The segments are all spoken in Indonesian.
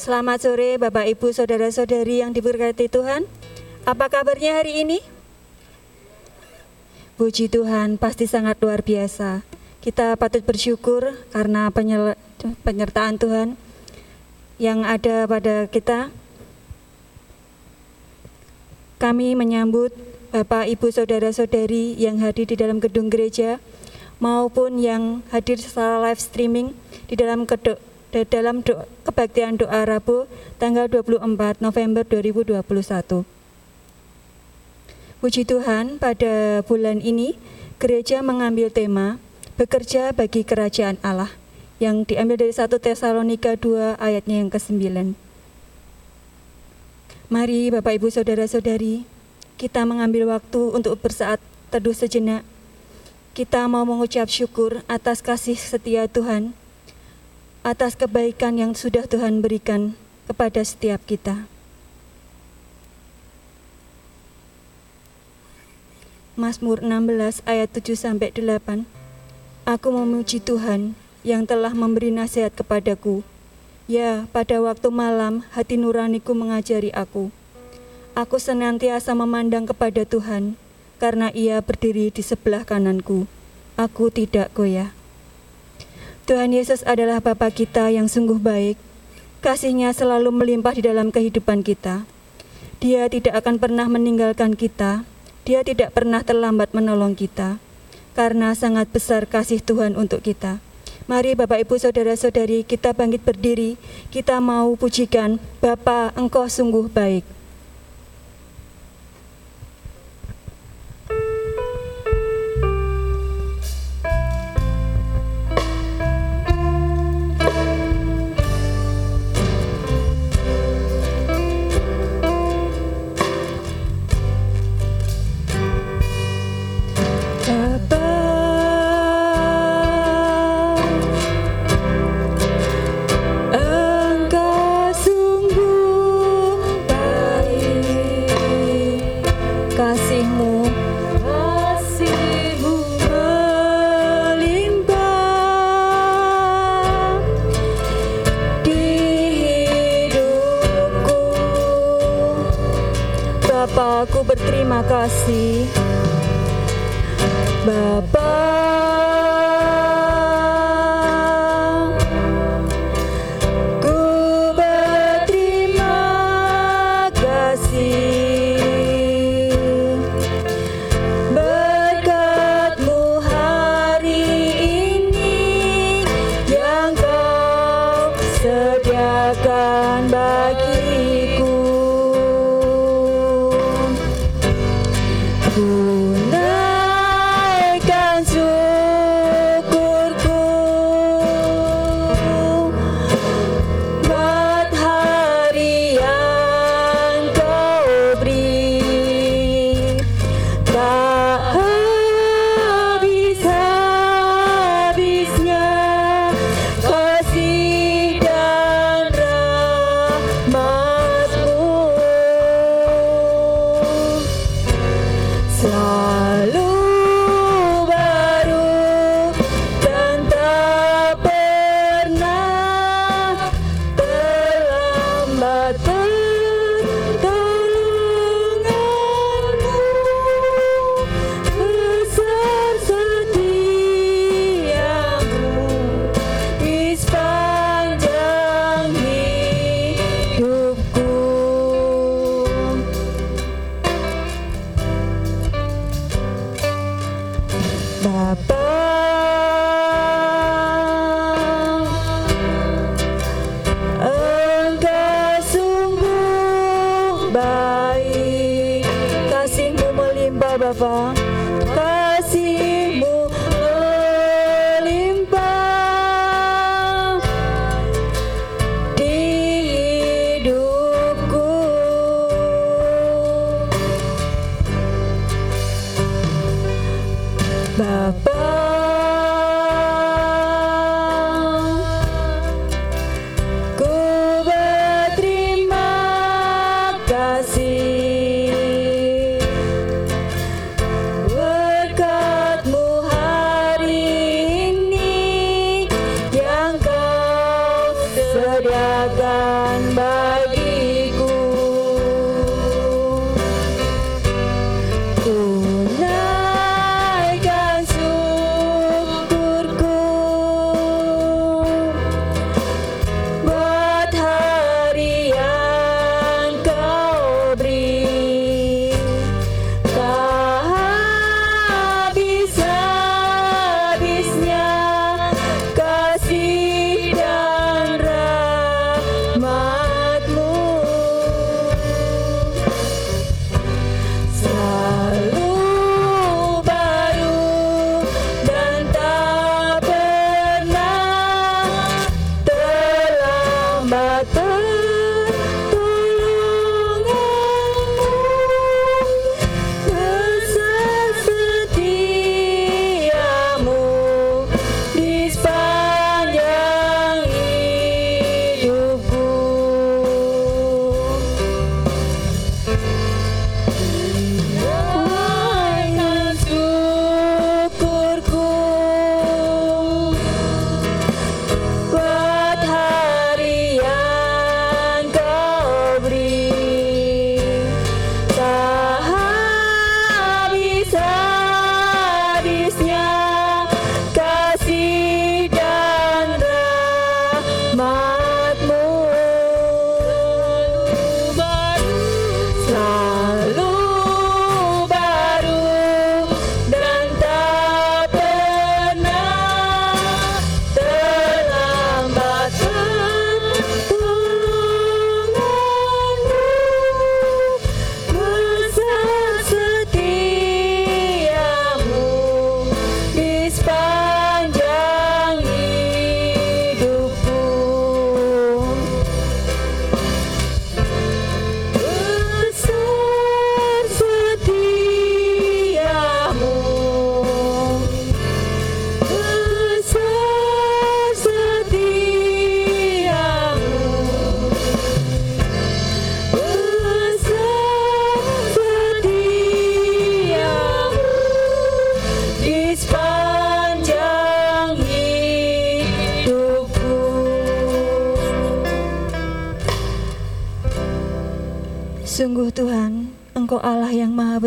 Selamat sore Bapak Ibu Saudara-saudari yang diberkati Tuhan. Apa kabarnya hari ini? Puji Tuhan, pasti sangat luar biasa. Kita patut bersyukur karena penyertaan Tuhan yang ada pada kita. Kami menyambut Bapak, Ibu, Saudara-saudari yang hadir di dalam gedung gereja maupun yang hadir secara live streaming di dalam kedok dalam doa, kebaktian doa Rabu tanggal 24 November 2021. Puji Tuhan, pada bulan ini gereja mengambil tema bekerja bagi kerajaan Allah yang diambil dari 1 Tesalonika 2 ayatnya yang ke-9. Mari Bapak Ibu Saudara-saudari, kita mengambil waktu untuk bersaat teduh sejenak. Kita mau mengucap syukur atas kasih setia Tuhan atas kebaikan yang sudah Tuhan berikan kepada setiap kita. Mazmur 16 ayat 7 sampai 8. Aku memuji Tuhan yang telah memberi nasihat kepadaku. Ya, pada waktu malam hati nuraniku mengajari aku. Aku senantiasa memandang kepada Tuhan karena Ia berdiri di sebelah kananku. Aku tidak goyah. Tuhan Yesus adalah Bapa kita yang sungguh baik. Kasihnya selalu melimpah di dalam kehidupan kita. Dia tidak akan pernah meninggalkan kita. Dia tidak pernah terlambat menolong kita. Karena sangat besar kasih Tuhan untuk kita. Mari Bapak Ibu Saudara-saudari kita bangkit berdiri. Kita mau pujikan Bapa Engkau sungguh baik. Rossi.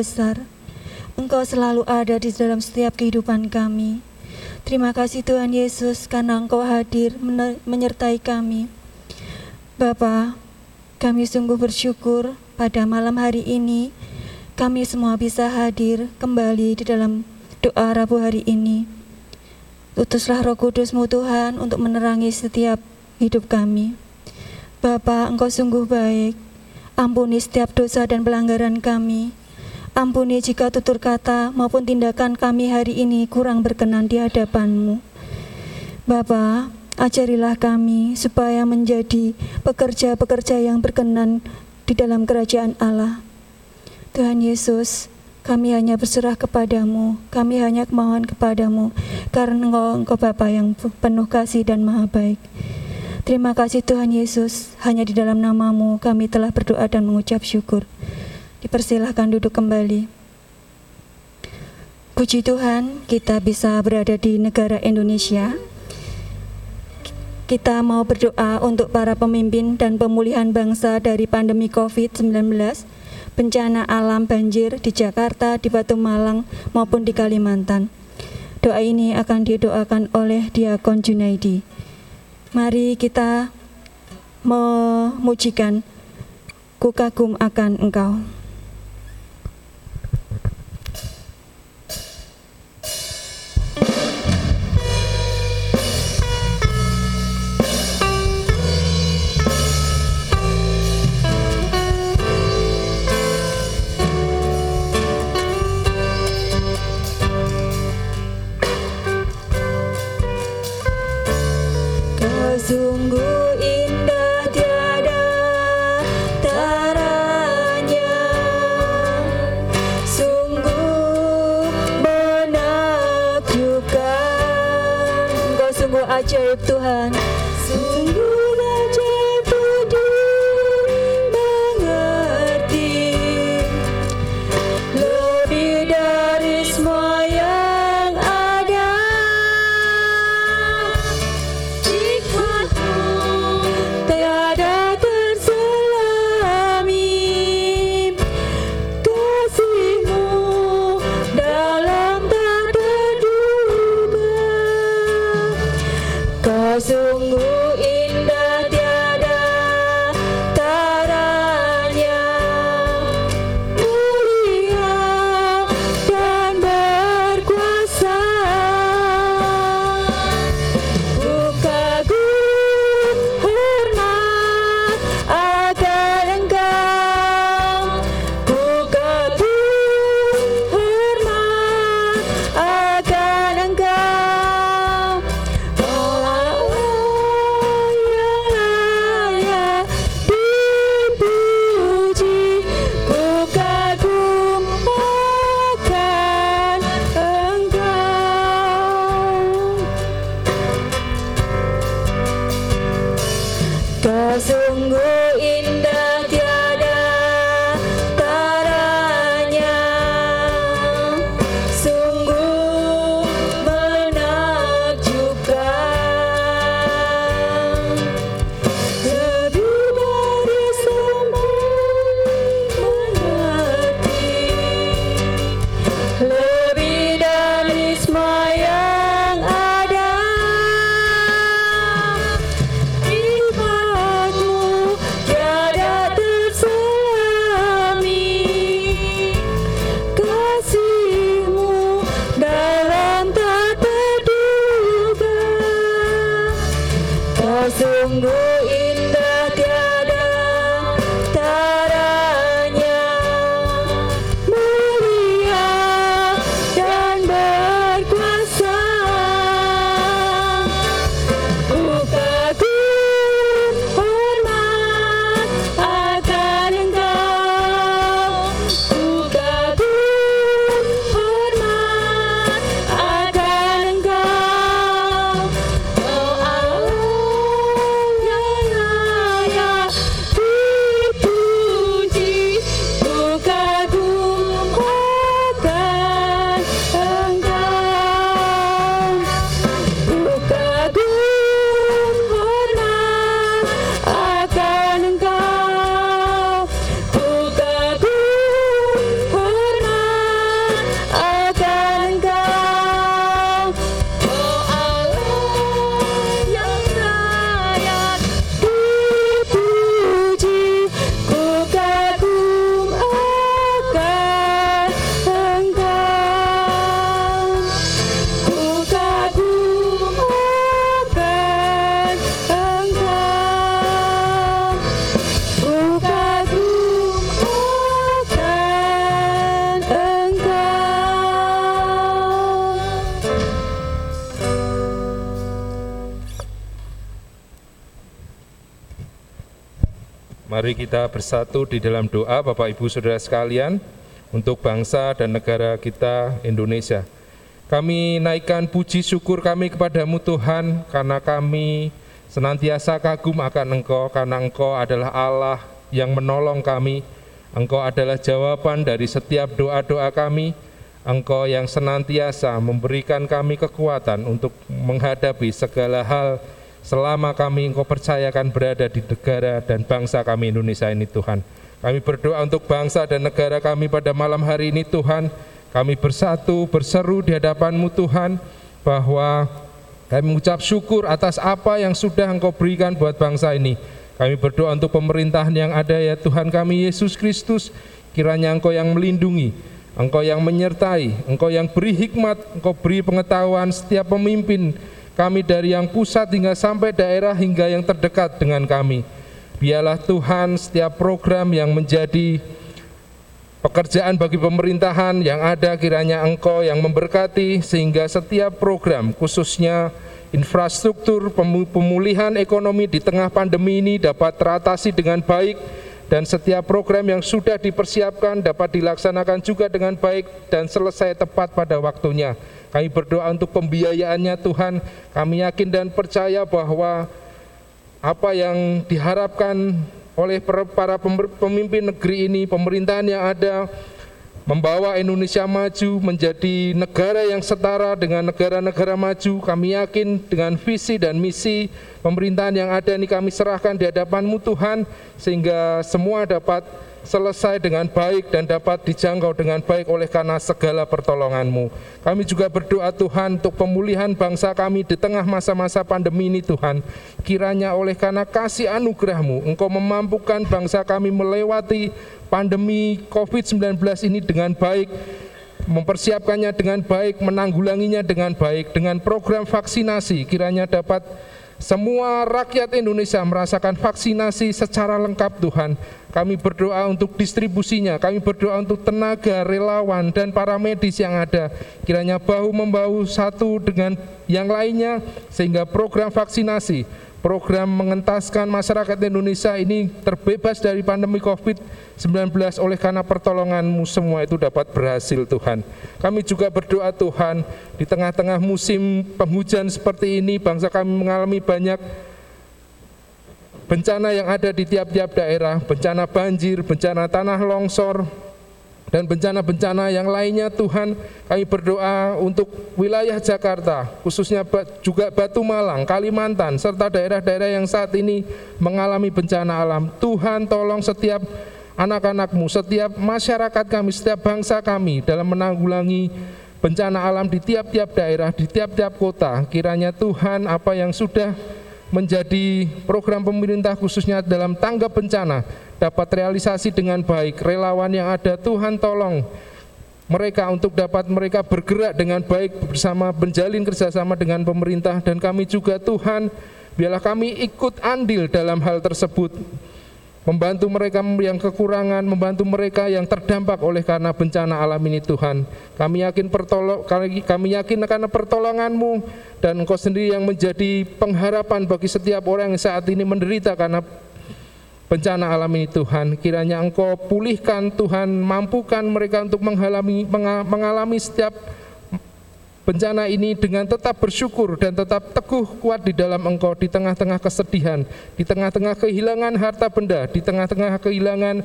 Besar. Engkau selalu ada di dalam setiap kehidupan kami. Terima kasih Tuhan Yesus karena Engkau hadir menyertai kami. Bapa, kami sungguh bersyukur pada malam hari ini kami semua bisa hadir kembali di dalam doa Rabu hari ini. Utuslah roh kudusmu Tuhan untuk menerangi setiap hidup kami. Bapa, Engkau sungguh baik. Ampuni setiap dosa dan pelanggaran kami. Ampuni jika tutur kata maupun tindakan kami hari ini kurang berkenan di hadapanmu. Bapa, ajarilah kami supaya menjadi pekerja-pekerja yang berkenan di dalam kerajaan Allah. Tuhan Yesus, kami hanya berserah kepadamu, kami hanya mohon kepadamu, karena engkau, engkau Bapa yang penuh kasih dan maha baik. Terima kasih Tuhan Yesus, hanya di dalam namamu kami telah berdoa dan mengucap syukur. Dipersilahkan duduk kembali. Puji Tuhan, kita bisa berada di negara Indonesia. Kita mau berdoa untuk para pemimpin dan pemulihan bangsa dari pandemi COVID-19, bencana alam banjir di Jakarta, di Batu Malang, maupun di Kalimantan. Doa ini akan didoakan oleh Diakon Junaidi. Mari kita memujikan ku kagum akan engkau. Sung Kasungguh sungguh indah Mari kita bersatu di dalam doa Bapak Ibu Saudara sekalian untuk bangsa dan negara kita Indonesia. Kami naikkan puji syukur kami kepadamu Tuhan karena kami senantiasa kagum akan Engkau karena Engkau adalah Allah yang menolong kami. Engkau adalah jawaban dari setiap doa-doa kami. Engkau yang senantiasa memberikan kami kekuatan untuk menghadapi segala hal selama kami Engkau percayakan berada di negara dan bangsa kami Indonesia ini Tuhan. Kami berdoa untuk bangsa dan negara kami pada malam hari ini Tuhan. Kami bersatu, berseru di hadapan-Mu Tuhan, bahwa kami mengucap syukur atas apa yang sudah Engkau berikan buat bangsa ini. Kami berdoa untuk pemerintahan yang ada ya Tuhan kami Yesus Kristus, kiranya Engkau yang melindungi, Engkau yang menyertai, Engkau yang beri hikmat, Engkau beri pengetahuan setiap pemimpin, kami dari yang pusat hingga sampai daerah hingga yang terdekat dengan kami. Biarlah Tuhan setiap program yang menjadi pekerjaan bagi pemerintahan yang ada kiranya Engkau yang memberkati sehingga setiap program khususnya infrastruktur pemulihan ekonomi di tengah pandemi ini dapat teratasi dengan baik dan setiap program yang sudah dipersiapkan dapat dilaksanakan juga dengan baik dan selesai tepat pada waktunya. Kami berdoa untuk pembiayaannya Tuhan. Kami yakin dan percaya bahwa apa yang diharapkan oleh para pemimpin negeri ini, pemerintahan yang ada, membawa Indonesia maju menjadi negara yang setara dengan negara-negara maju. Kami yakin dengan visi dan misi pemerintahan yang ada ini kami serahkan di hadapan-Mu Tuhan, sehingga semua dapat selesai dengan baik dan dapat dijangkau dengan baik oleh karena segala pertolongan-Mu. Kami juga berdoa Tuhan untuk pemulihan bangsa kami di tengah masa-masa pandemi ini Tuhan. Kiranya oleh karena kasih anugerah-Mu, Engkau memampukan bangsa kami melewati pandemi COVID-19 ini dengan baik, mempersiapkannya dengan baik, menanggulanginya dengan baik, dengan program vaksinasi kiranya dapat semua rakyat Indonesia merasakan vaksinasi secara lengkap Tuhan. Kami berdoa untuk distribusinya, kami berdoa untuk tenaga, relawan, dan para medis yang ada. Kiranya bahu-membahu satu dengan yang lainnya sehingga program vaksinasi program mengentaskan masyarakat Indonesia ini terbebas dari pandemi COVID-19 oleh karena pertolonganmu semua itu dapat berhasil Tuhan. Kami juga berdoa Tuhan di tengah-tengah musim penghujan seperti ini bangsa kami mengalami banyak bencana yang ada di tiap-tiap daerah, bencana banjir, bencana tanah longsor, dan bencana-bencana yang lainnya Tuhan kami berdoa untuk wilayah Jakarta khususnya juga Batu Malang, Kalimantan serta daerah-daerah yang saat ini mengalami bencana alam. Tuhan tolong setiap anak-anakmu, setiap masyarakat kami, setiap bangsa kami dalam menanggulangi bencana alam di tiap-tiap daerah, di tiap-tiap kota. Kiranya Tuhan apa yang sudah menjadi program pemerintah khususnya dalam tanggap bencana dapat realisasi dengan baik. Relawan yang ada Tuhan tolong mereka untuk dapat mereka bergerak dengan baik bersama menjalin kerjasama dengan pemerintah dan kami juga Tuhan biarlah kami ikut andil dalam hal tersebut membantu mereka yang kekurangan, membantu mereka yang terdampak oleh karena bencana alam ini Tuhan. Kami yakin pertolong, kami yakin karena pertolonganmu dan Engkau sendiri yang menjadi pengharapan bagi setiap orang yang saat ini menderita karena bencana alam ini Tuhan. Kiranya Engkau pulihkan Tuhan, mampukan mereka untuk mengalami, mengalami setiap bencana ini dengan tetap bersyukur dan tetap teguh kuat di dalam engkau di tengah-tengah kesedihan, di tengah-tengah kehilangan harta benda, di tengah-tengah kehilangan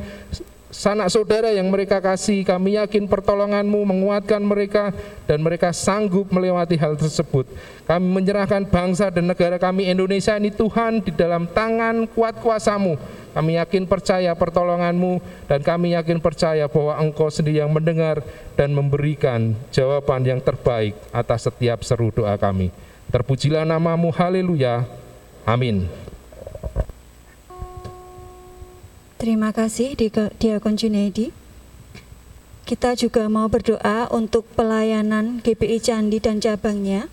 sanak saudara yang mereka kasih. Kami yakin pertolonganmu menguatkan mereka dan mereka sanggup melewati hal tersebut. Kami menyerahkan bangsa dan negara kami Indonesia ini Tuhan di dalam tangan kuat kuasamu kami yakin percaya pertolonganmu dan kami yakin percaya bahwa engkau sendiri yang mendengar dan memberikan jawaban yang terbaik atas setiap seru doa kami. Terpujilah namamu, haleluya. Amin. Terima kasih Diakon Junaidi. Kita juga mau berdoa untuk pelayanan GPI Candi dan cabangnya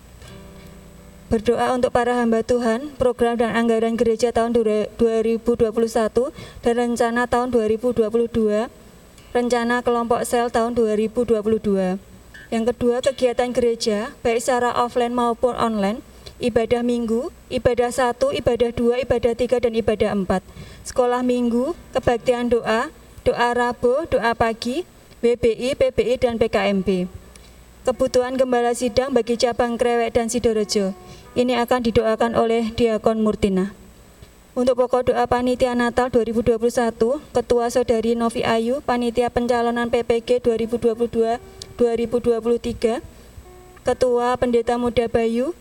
Berdoa untuk para hamba Tuhan, program dan anggaran gereja tahun 2021 dan rencana tahun 2022, rencana kelompok sel tahun 2022. Yang kedua, kegiatan gereja, baik secara offline maupun online, ibadah minggu, ibadah satu, ibadah dua, ibadah tiga, dan ibadah empat. Sekolah minggu, kebaktian doa, doa rabu, doa pagi, WBI, PBI, dan PKMB. Kebutuhan gembala sidang bagi cabang Krewek dan Sidorejo ini akan didoakan oleh Diakon Murtina. Untuk pokok doa Panitia Natal 2021, Ketua Saudari Novi Ayu, Panitia Pencalonan PPG 2022-2023, Ketua Pendeta Muda Bayu,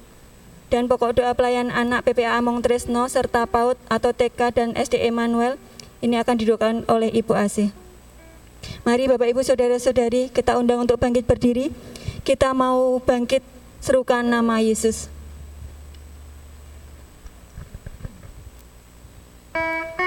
dan pokok doa pelayan anak PPA Among Tresno serta PAUD atau TK dan SD Emanuel ini akan didoakan oleh Ibu Asih. Mari Bapak Ibu Saudara-saudari kita undang untuk bangkit berdiri. Kita mau bangkit serukan nama Yesus. matar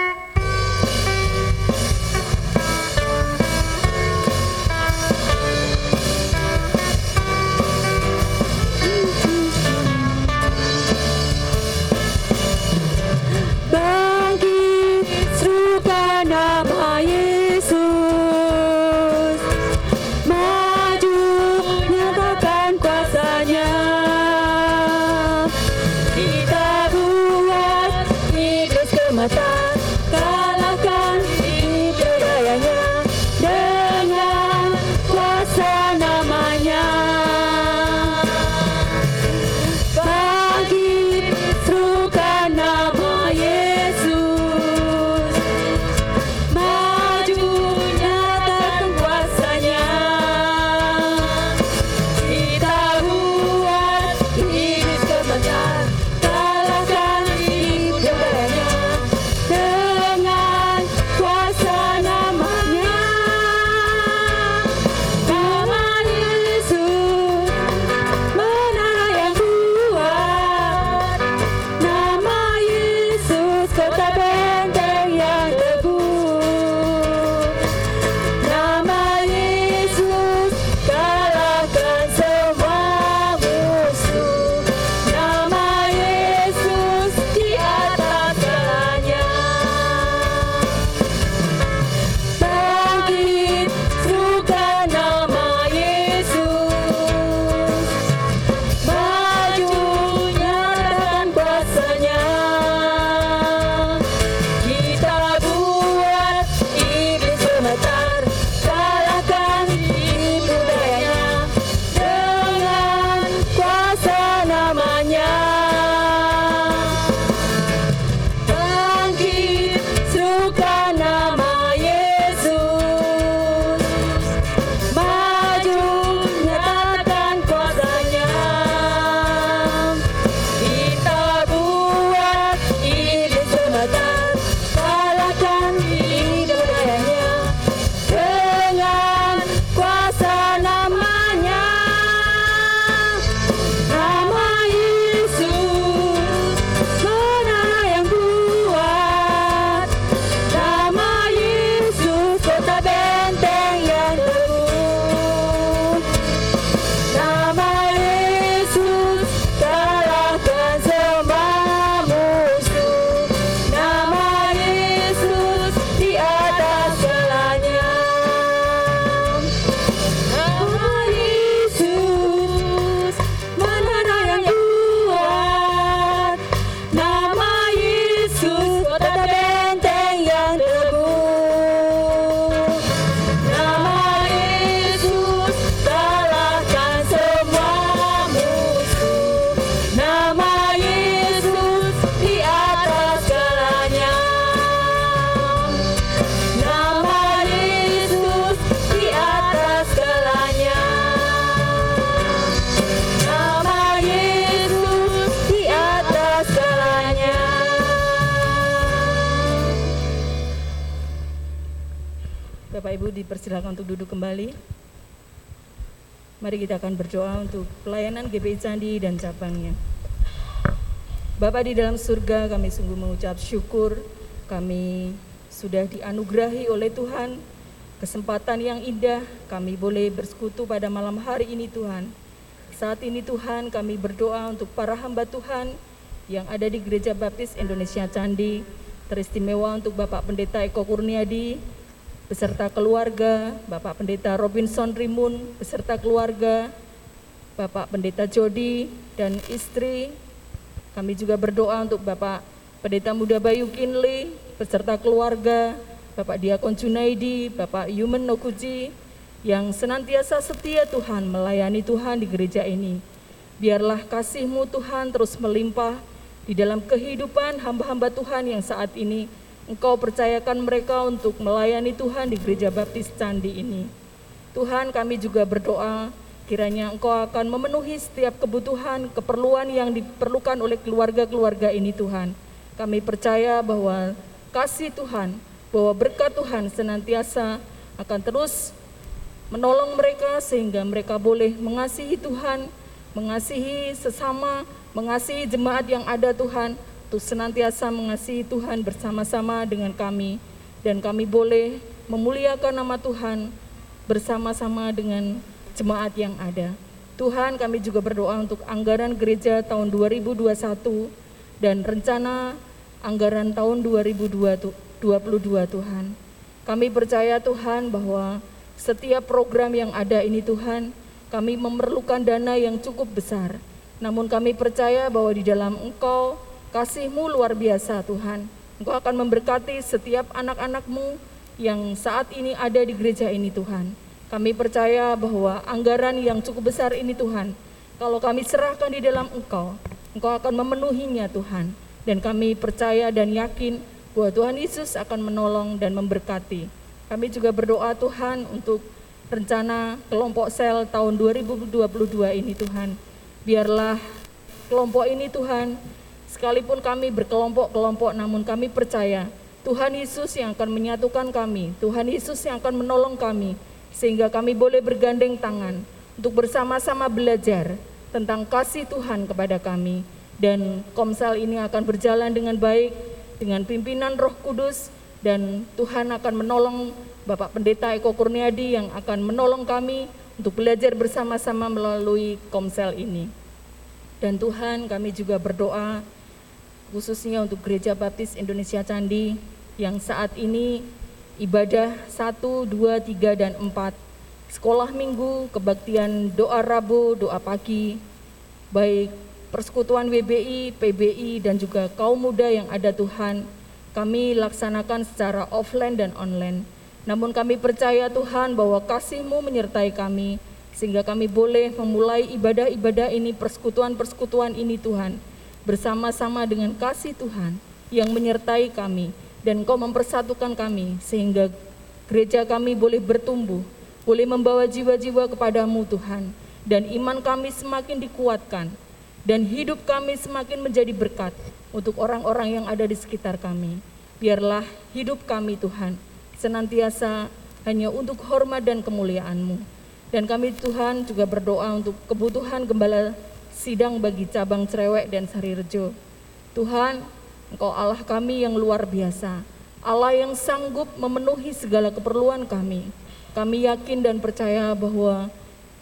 Ibu dipersilakan untuk duduk kembali. Mari kita akan berdoa untuk pelayanan GPI Candi dan cabangnya. Bapak di dalam surga, kami sungguh mengucap syukur kami sudah dianugerahi oleh Tuhan kesempatan yang indah kami boleh bersekutu pada malam hari ini Tuhan. Saat ini Tuhan kami berdoa untuk para hamba Tuhan yang ada di Gereja Baptis Indonesia Candi, teristimewa untuk Bapak Pendeta Eko Kurniadi, beserta keluarga, Bapak Pendeta Robinson Rimun, beserta keluarga, Bapak Pendeta Jody dan istri. Kami juga berdoa untuk Bapak Pendeta Muda Bayu Kinley, beserta keluarga, Bapak Diakon Junaidi, Bapak Yumen Nokuji, yang senantiasa setia Tuhan melayani Tuhan di gereja ini. Biarlah kasih-Mu Tuhan terus melimpah di dalam kehidupan hamba-hamba Tuhan yang saat ini Engkau percayakan mereka untuk melayani Tuhan di Gereja Baptis Candi ini. Tuhan kami juga berdoa kiranya Engkau akan memenuhi setiap kebutuhan, keperluan yang diperlukan oleh keluarga-keluarga ini Tuhan. Kami percaya bahwa kasih Tuhan, bahwa berkat Tuhan senantiasa akan terus menolong mereka sehingga mereka boleh mengasihi Tuhan, mengasihi sesama, mengasihi jemaat yang ada Tuhan, untuk senantiasa mengasihi Tuhan bersama-sama dengan kami dan kami boleh memuliakan nama Tuhan bersama-sama dengan jemaat yang ada. Tuhan kami juga berdoa untuk anggaran gereja tahun 2021 dan rencana anggaran tahun 2022 Tuhan. Kami percaya Tuhan bahwa setiap program yang ada ini Tuhan, kami memerlukan dana yang cukup besar. Namun kami percaya bahwa di dalam Engkau Kasih-Mu luar biasa Tuhan. Engkau akan memberkati setiap anak-anak-Mu yang saat ini ada di gereja ini Tuhan. Kami percaya bahwa anggaran yang cukup besar ini Tuhan, kalau kami serahkan di dalam Engkau, Engkau akan memenuhinya Tuhan. Dan kami percaya dan yakin bahwa Tuhan Yesus akan menolong dan memberkati. Kami juga berdoa Tuhan untuk rencana kelompok sel tahun 2022 ini Tuhan. Biarlah kelompok ini Tuhan Sekalipun kami berkelompok-kelompok, namun kami percaya Tuhan Yesus yang akan menyatukan kami, Tuhan Yesus yang akan menolong kami, sehingga kami boleh bergandeng tangan untuk bersama-sama belajar tentang kasih Tuhan kepada kami. Dan komsel ini akan berjalan dengan baik, dengan pimpinan roh kudus, dan Tuhan akan menolong Bapak Pendeta Eko Kurniadi yang akan menolong kami untuk belajar bersama-sama melalui komsel ini. Dan Tuhan kami juga berdoa khususnya untuk Gereja Baptis Indonesia Candi yang saat ini ibadah 1, 2, 3, dan 4, sekolah minggu, kebaktian doa Rabu, doa pagi, baik persekutuan WBI, PBI, dan juga kaum muda yang ada Tuhan, kami laksanakan secara offline dan online. Namun kami percaya Tuhan bahwa kasih-Mu menyertai kami, sehingga kami boleh memulai ibadah-ibadah ini, persekutuan-persekutuan ini Tuhan, bersama-sama dengan kasih Tuhan yang menyertai kami dan Engkau mempersatukan kami sehingga gereja kami boleh bertumbuh, boleh membawa jiwa-jiwa kepadamu Tuhan dan iman kami semakin dikuatkan dan hidup kami semakin menjadi berkat untuk orang-orang yang ada di sekitar kami. Biarlah hidup kami Tuhan senantiasa hanya untuk hormat dan kemuliaan-Mu. Dan kami Tuhan juga berdoa untuk kebutuhan gembala sidang bagi cabang cerewek dan sari rejo. Tuhan, Engkau Allah kami yang luar biasa, Allah yang sanggup memenuhi segala keperluan kami. Kami yakin dan percaya bahwa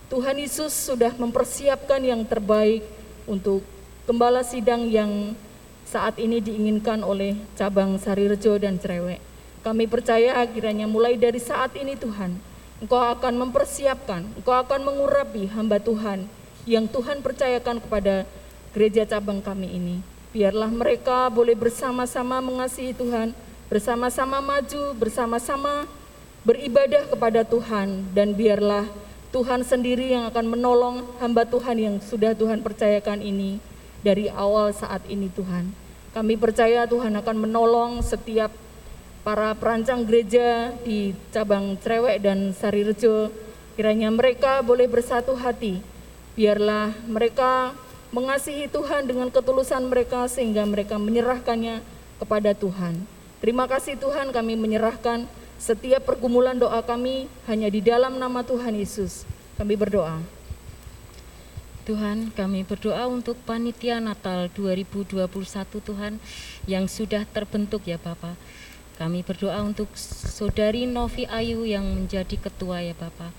Tuhan Yesus sudah mempersiapkan yang terbaik untuk gembala sidang yang saat ini diinginkan oleh cabang Sari Rejo dan Cerewek. Kami percaya akhirnya mulai dari saat ini Tuhan, Engkau akan mempersiapkan, Engkau akan mengurapi hamba Tuhan yang Tuhan percayakan kepada gereja cabang kami ini. Biarlah mereka boleh bersama-sama mengasihi Tuhan, bersama-sama maju, bersama-sama beribadah kepada Tuhan, dan biarlah Tuhan sendiri yang akan menolong hamba Tuhan yang sudah Tuhan percayakan ini dari awal saat ini Tuhan. Kami percaya Tuhan akan menolong setiap para perancang gereja di cabang Cerewek dan Sarirejo, kiranya mereka boleh bersatu hati Biarlah mereka mengasihi Tuhan dengan ketulusan mereka sehingga mereka menyerahkannya kepada Tuhan. Terima kasih Tuhan kami menyerahkan Setiap pergumulan doa kami hanya di dalam nama Tuhan Yesus. Kami berdoa. Tuhan, kami berdoa untuk panitia Natal 2021 Tuhan yang sudah terbentuk ya Bapak. Kami berdoa untuk saudari Novi Ayu yang menjadi ketua ya Bapak.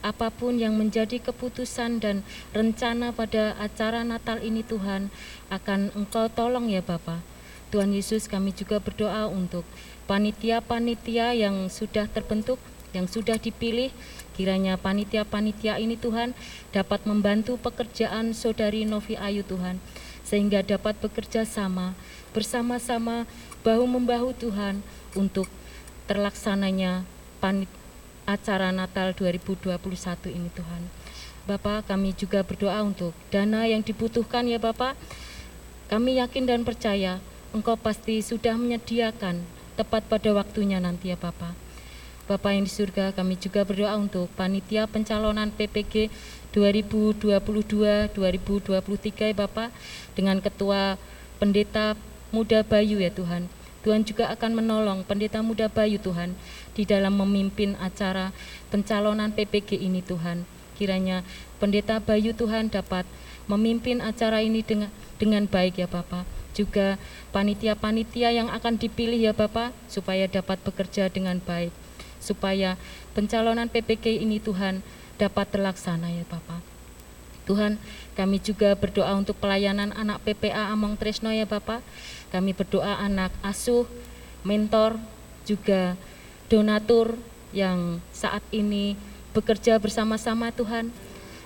Apa pun yang menjadi keputusan dan rencana pada acara Natal ini Tuhan akan Engkau tolong ya Bapak. Tuhan Yesus kami juga berdoa untuk panitia-panitia yang sudah terbentuk, yang sudah dipilih, kiranya panitia-panitia ini Tuhan dapat membantu pekerjaan saudari Novi Ayu Tuhan, sehingga dapat bekerja sama, bersama-sama, bahu-membahu Tuhan untuk terlaksananya panit acara Natal 2021 ini Tuhan. Bapak kami juga berdoa untuk dana yang dibutuhkan ya Bapak. Kami yakin dan percaya Engkau pasti sudah menyediakan tepat pada waktunya nanti ya Bapak. Bapak yang di surga, kami juga berdoa untuk panitia pencalonan PPG 2022-2023 ya Bapak, dengan Ketua Pendeta Muda Bayu ya Tuhan. Tuhan juga akan menolong Pendeta Muda Bayu Tuhan di dalam memimpin acara pencalonan PPG ini Tuhan. Kiranya Pendeta Bayu Tuhan dapat memimpin acara ini dengan dengan baik ya Bapak juga panitia-panitia yang akan dipilih ya Bapak supaya dapat bekerja dengan baik. Supaya pencalonan PPK ini Tuhan dapat terlaksana ya Bapak Tuhan kami juga berdoa untuk pelayanan anak PPA Among Tresno ya Bapak kami berdoa anak asuh mentor juga donatur yang saat ini bekerja bersama-sama Tuhan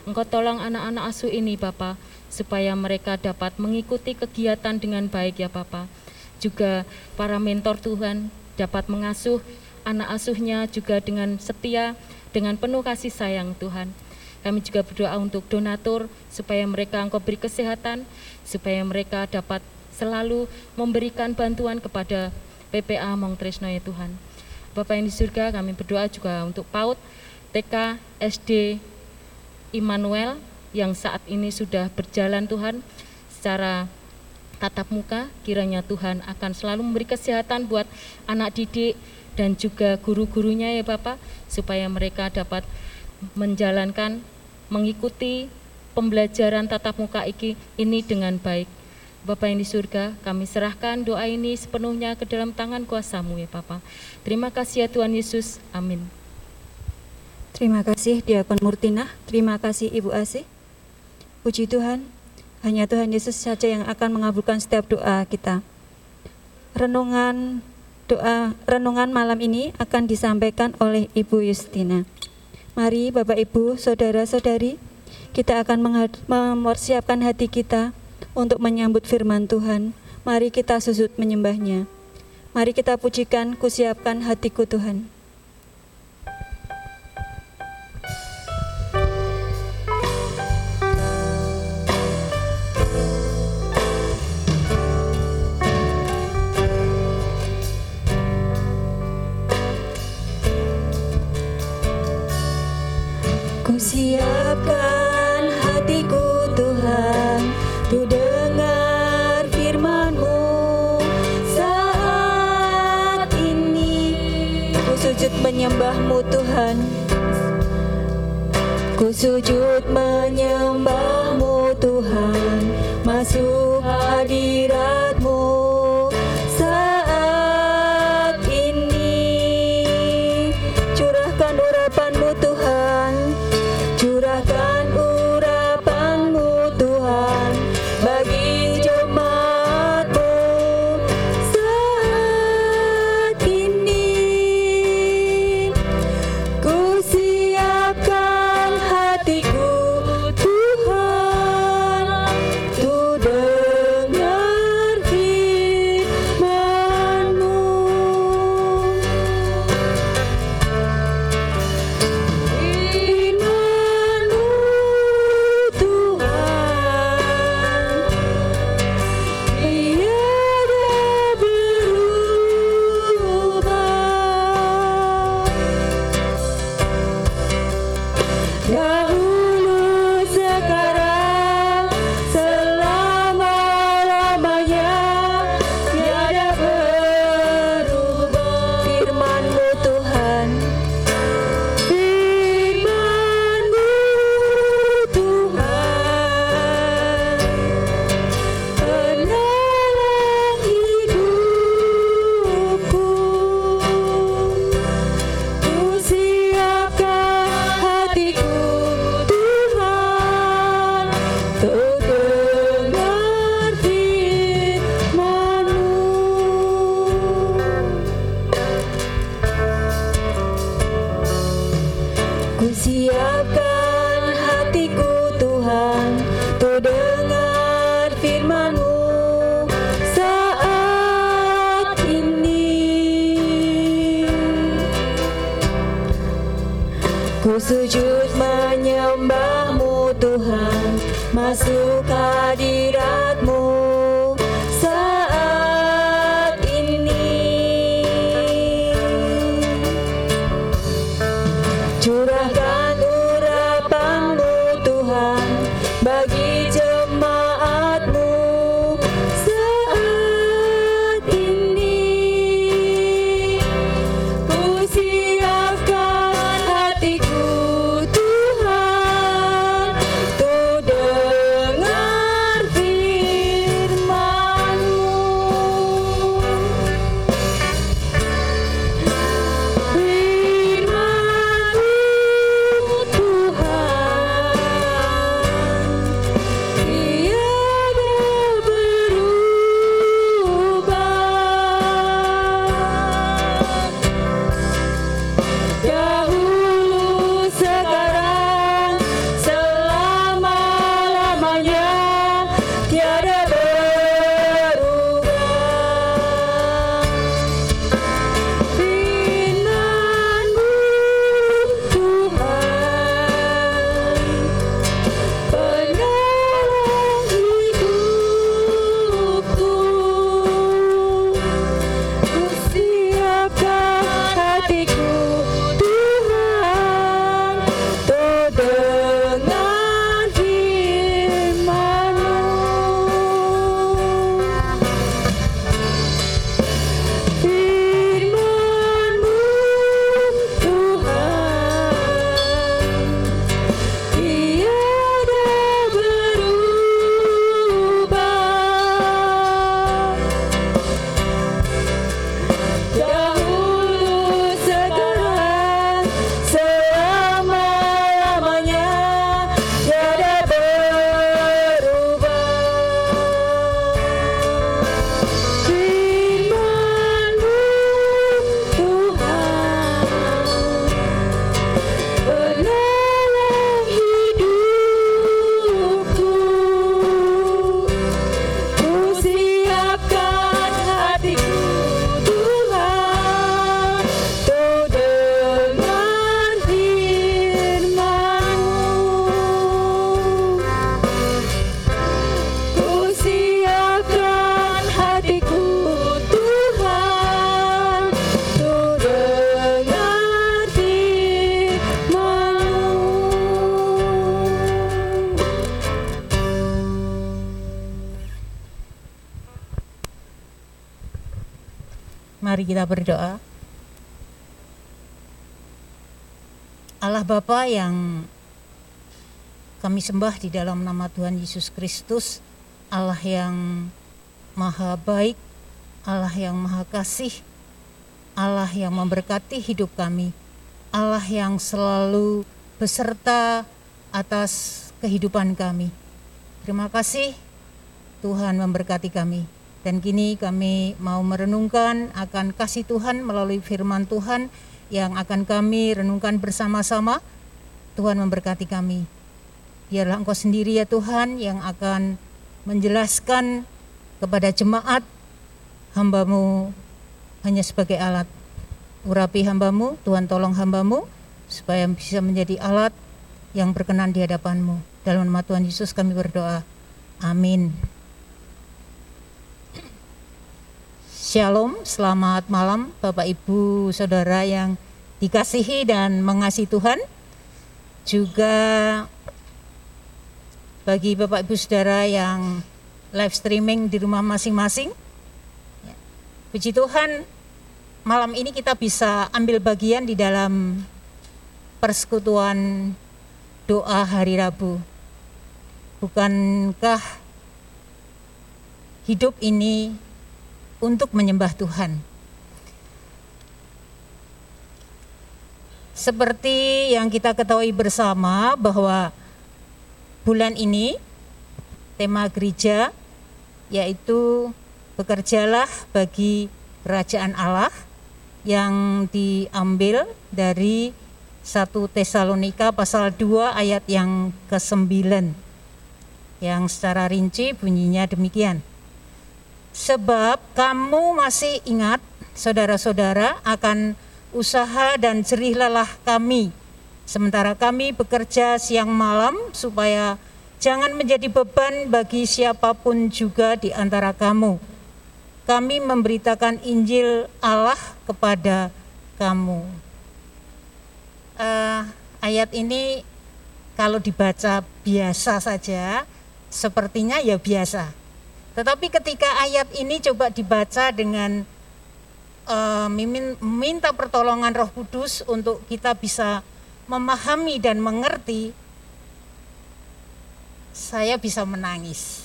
Engkau tolong anak-anak asuh ini Bapak supaya mereka dapat mengikuti kegiatan dengan baik ya Bapak. Juga para mentor Tuhan dapat mengasuh anak asuhnya juga dengan setia, dengan penuh kasih sayang Tuhan. Kami juga berdoa untuk donatur supaya mereka engkau beri kesehatan, supaya mereka dapat selalu memberikan bantuan kepada PPA Mong Tresno ya Tuhan. Bapak yang di surga kami berdoa juga untuk PAUD, TK, SD, Immanuel, yang saat ini sudah berjalan Tuhan secara tatap muka kiranya Tuhan akan selalu memberi kesehatan buat anak didik dan juga guru-gurunya ya Bapak supaya mereka dapat menjalankan mengikuti pembelajaran tatap muka ini dengan baik. Bapak yang di surga, kami serahkan doa ini sepenuhnya ke dalam tangan kuasamu ya Bapak. Terima kasih ya Tuhan Yesus. Amin. Terima kasih Diakon Murtina, terima kasih Ibu Asih. Puji Tuhan, hanya Tuhan Yesus saja yang akan mengabulkan setiap doa kita. Renungan doa renungan malam ini akan disampaikan oleh Ibu Justina. Mari Bapak Ibu, Saudara-saudari, kita akan mempersiapkan hati kita untuk menyambut firman Tuhan. Mari kita susut menyembahnya. Mari kita pujikan, kusiapkan hatiku Tuhan. siapkan menyembah-Mu Tuhan. Ku sujud menyembah-Mu berdoa. Allah Bapa yang kami sembah di dalam nama Tuhan Yesus Kristus, Allah yang maha baik, Allah yang maha kasih, Allah yang memberkati hidup kami, Allah yang selalu beserta atas kehidupan kami. Terima kasih Tuhan memberkati kami. Dan kini kami mau merenungkan akan kasih Tuhan melalui firman Tuhan yang akan kami renungkan bersama-sama. Tuhan memberkati kami. Biarlah Engkau sendiri ya Tuhan yang akan menjelaskan kepada jemaat hambamu hanya sebagai alat. Urapi hambamu, Tuhan tolong hambamu supaya bisa menjadi alat yang berkenan di hadapanmu. Dalam nama Tuhan Yesus kami berdoa. Amin. Shalom, selamat malam Bapak Ibu Saudara yang dikasihi dan mengasihi Tuhan. Juga bagi Bapak Ibu Saudara yang live streaming di rumah masing-masing. Puji Tuhan, malam ini kita bisa ambil bagian di dalam persekutuan doa hari Rabu. Bukankah hidup ini untuk menyembah Tuhan? Seperti yang kita ketahui bersama bahwa bulan ini tema gereja yaitu bekerjalah bagi kerajaan Allah yang diambil dari 1 Tesalonika pasal 2 ayat yang ke-9 yang secara rinci bunyinya demikian. Sebab kamu masih ingat saudara-saudara akan usaha dan jerih lelah kami sementara kami bekerja siang malam supaya jangan menjadi beban bagi siapa pun juga di antara kamu. Kami memberitakan Injil Allah kepada kamu uh, ayat ini kalau dibaca biasa saja sepertinya ya biasa. Tetapi ketika ayat ini coba dibaca dengan uh, meminta pertolongan Roh Kudus untuk kita bisa memahami dan mengerti, saya bisa menangis.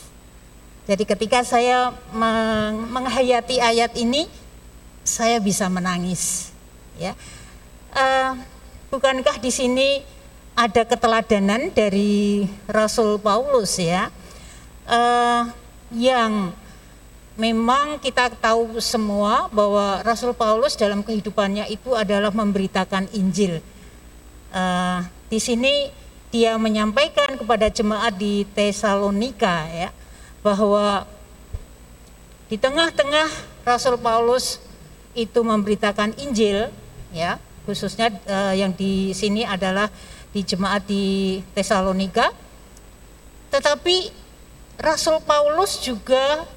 Jadi ketika saya menghayati ayat ini, saya bisa menangis. Ya, uh, bukankah di sini ada keteladanan dari Rasul Paulus ya uh, yang memang kita tahu semua bahwa Rasul Paulus dalam kehidupannya itu adalah memberitakan Injil. Uh, di sini dia menyampaikan kepada jemaat di Tesalonika ya bahwa di tengah-tengah Rasul Paulus itu memberitakan Injil ya khususnya uh, yang di sini adalah di jemaat di Tesalonika. Tetapi Rasul Paulus juga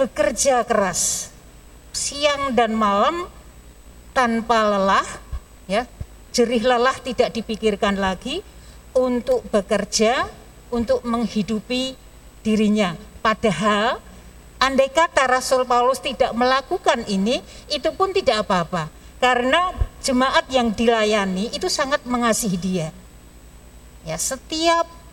bekerja keras siang dan malam tanpa lelah ya. Jerih lelah tidak dipikirkan lagi untuk bekerja untuk menghidupi dirinya. Padahal andai kata Rasul Paulus tidak melakukan ini itu pun tidak apa-apa. Karena jemaat yang dilayani itu sangat mengasihi dia. Ya, setiap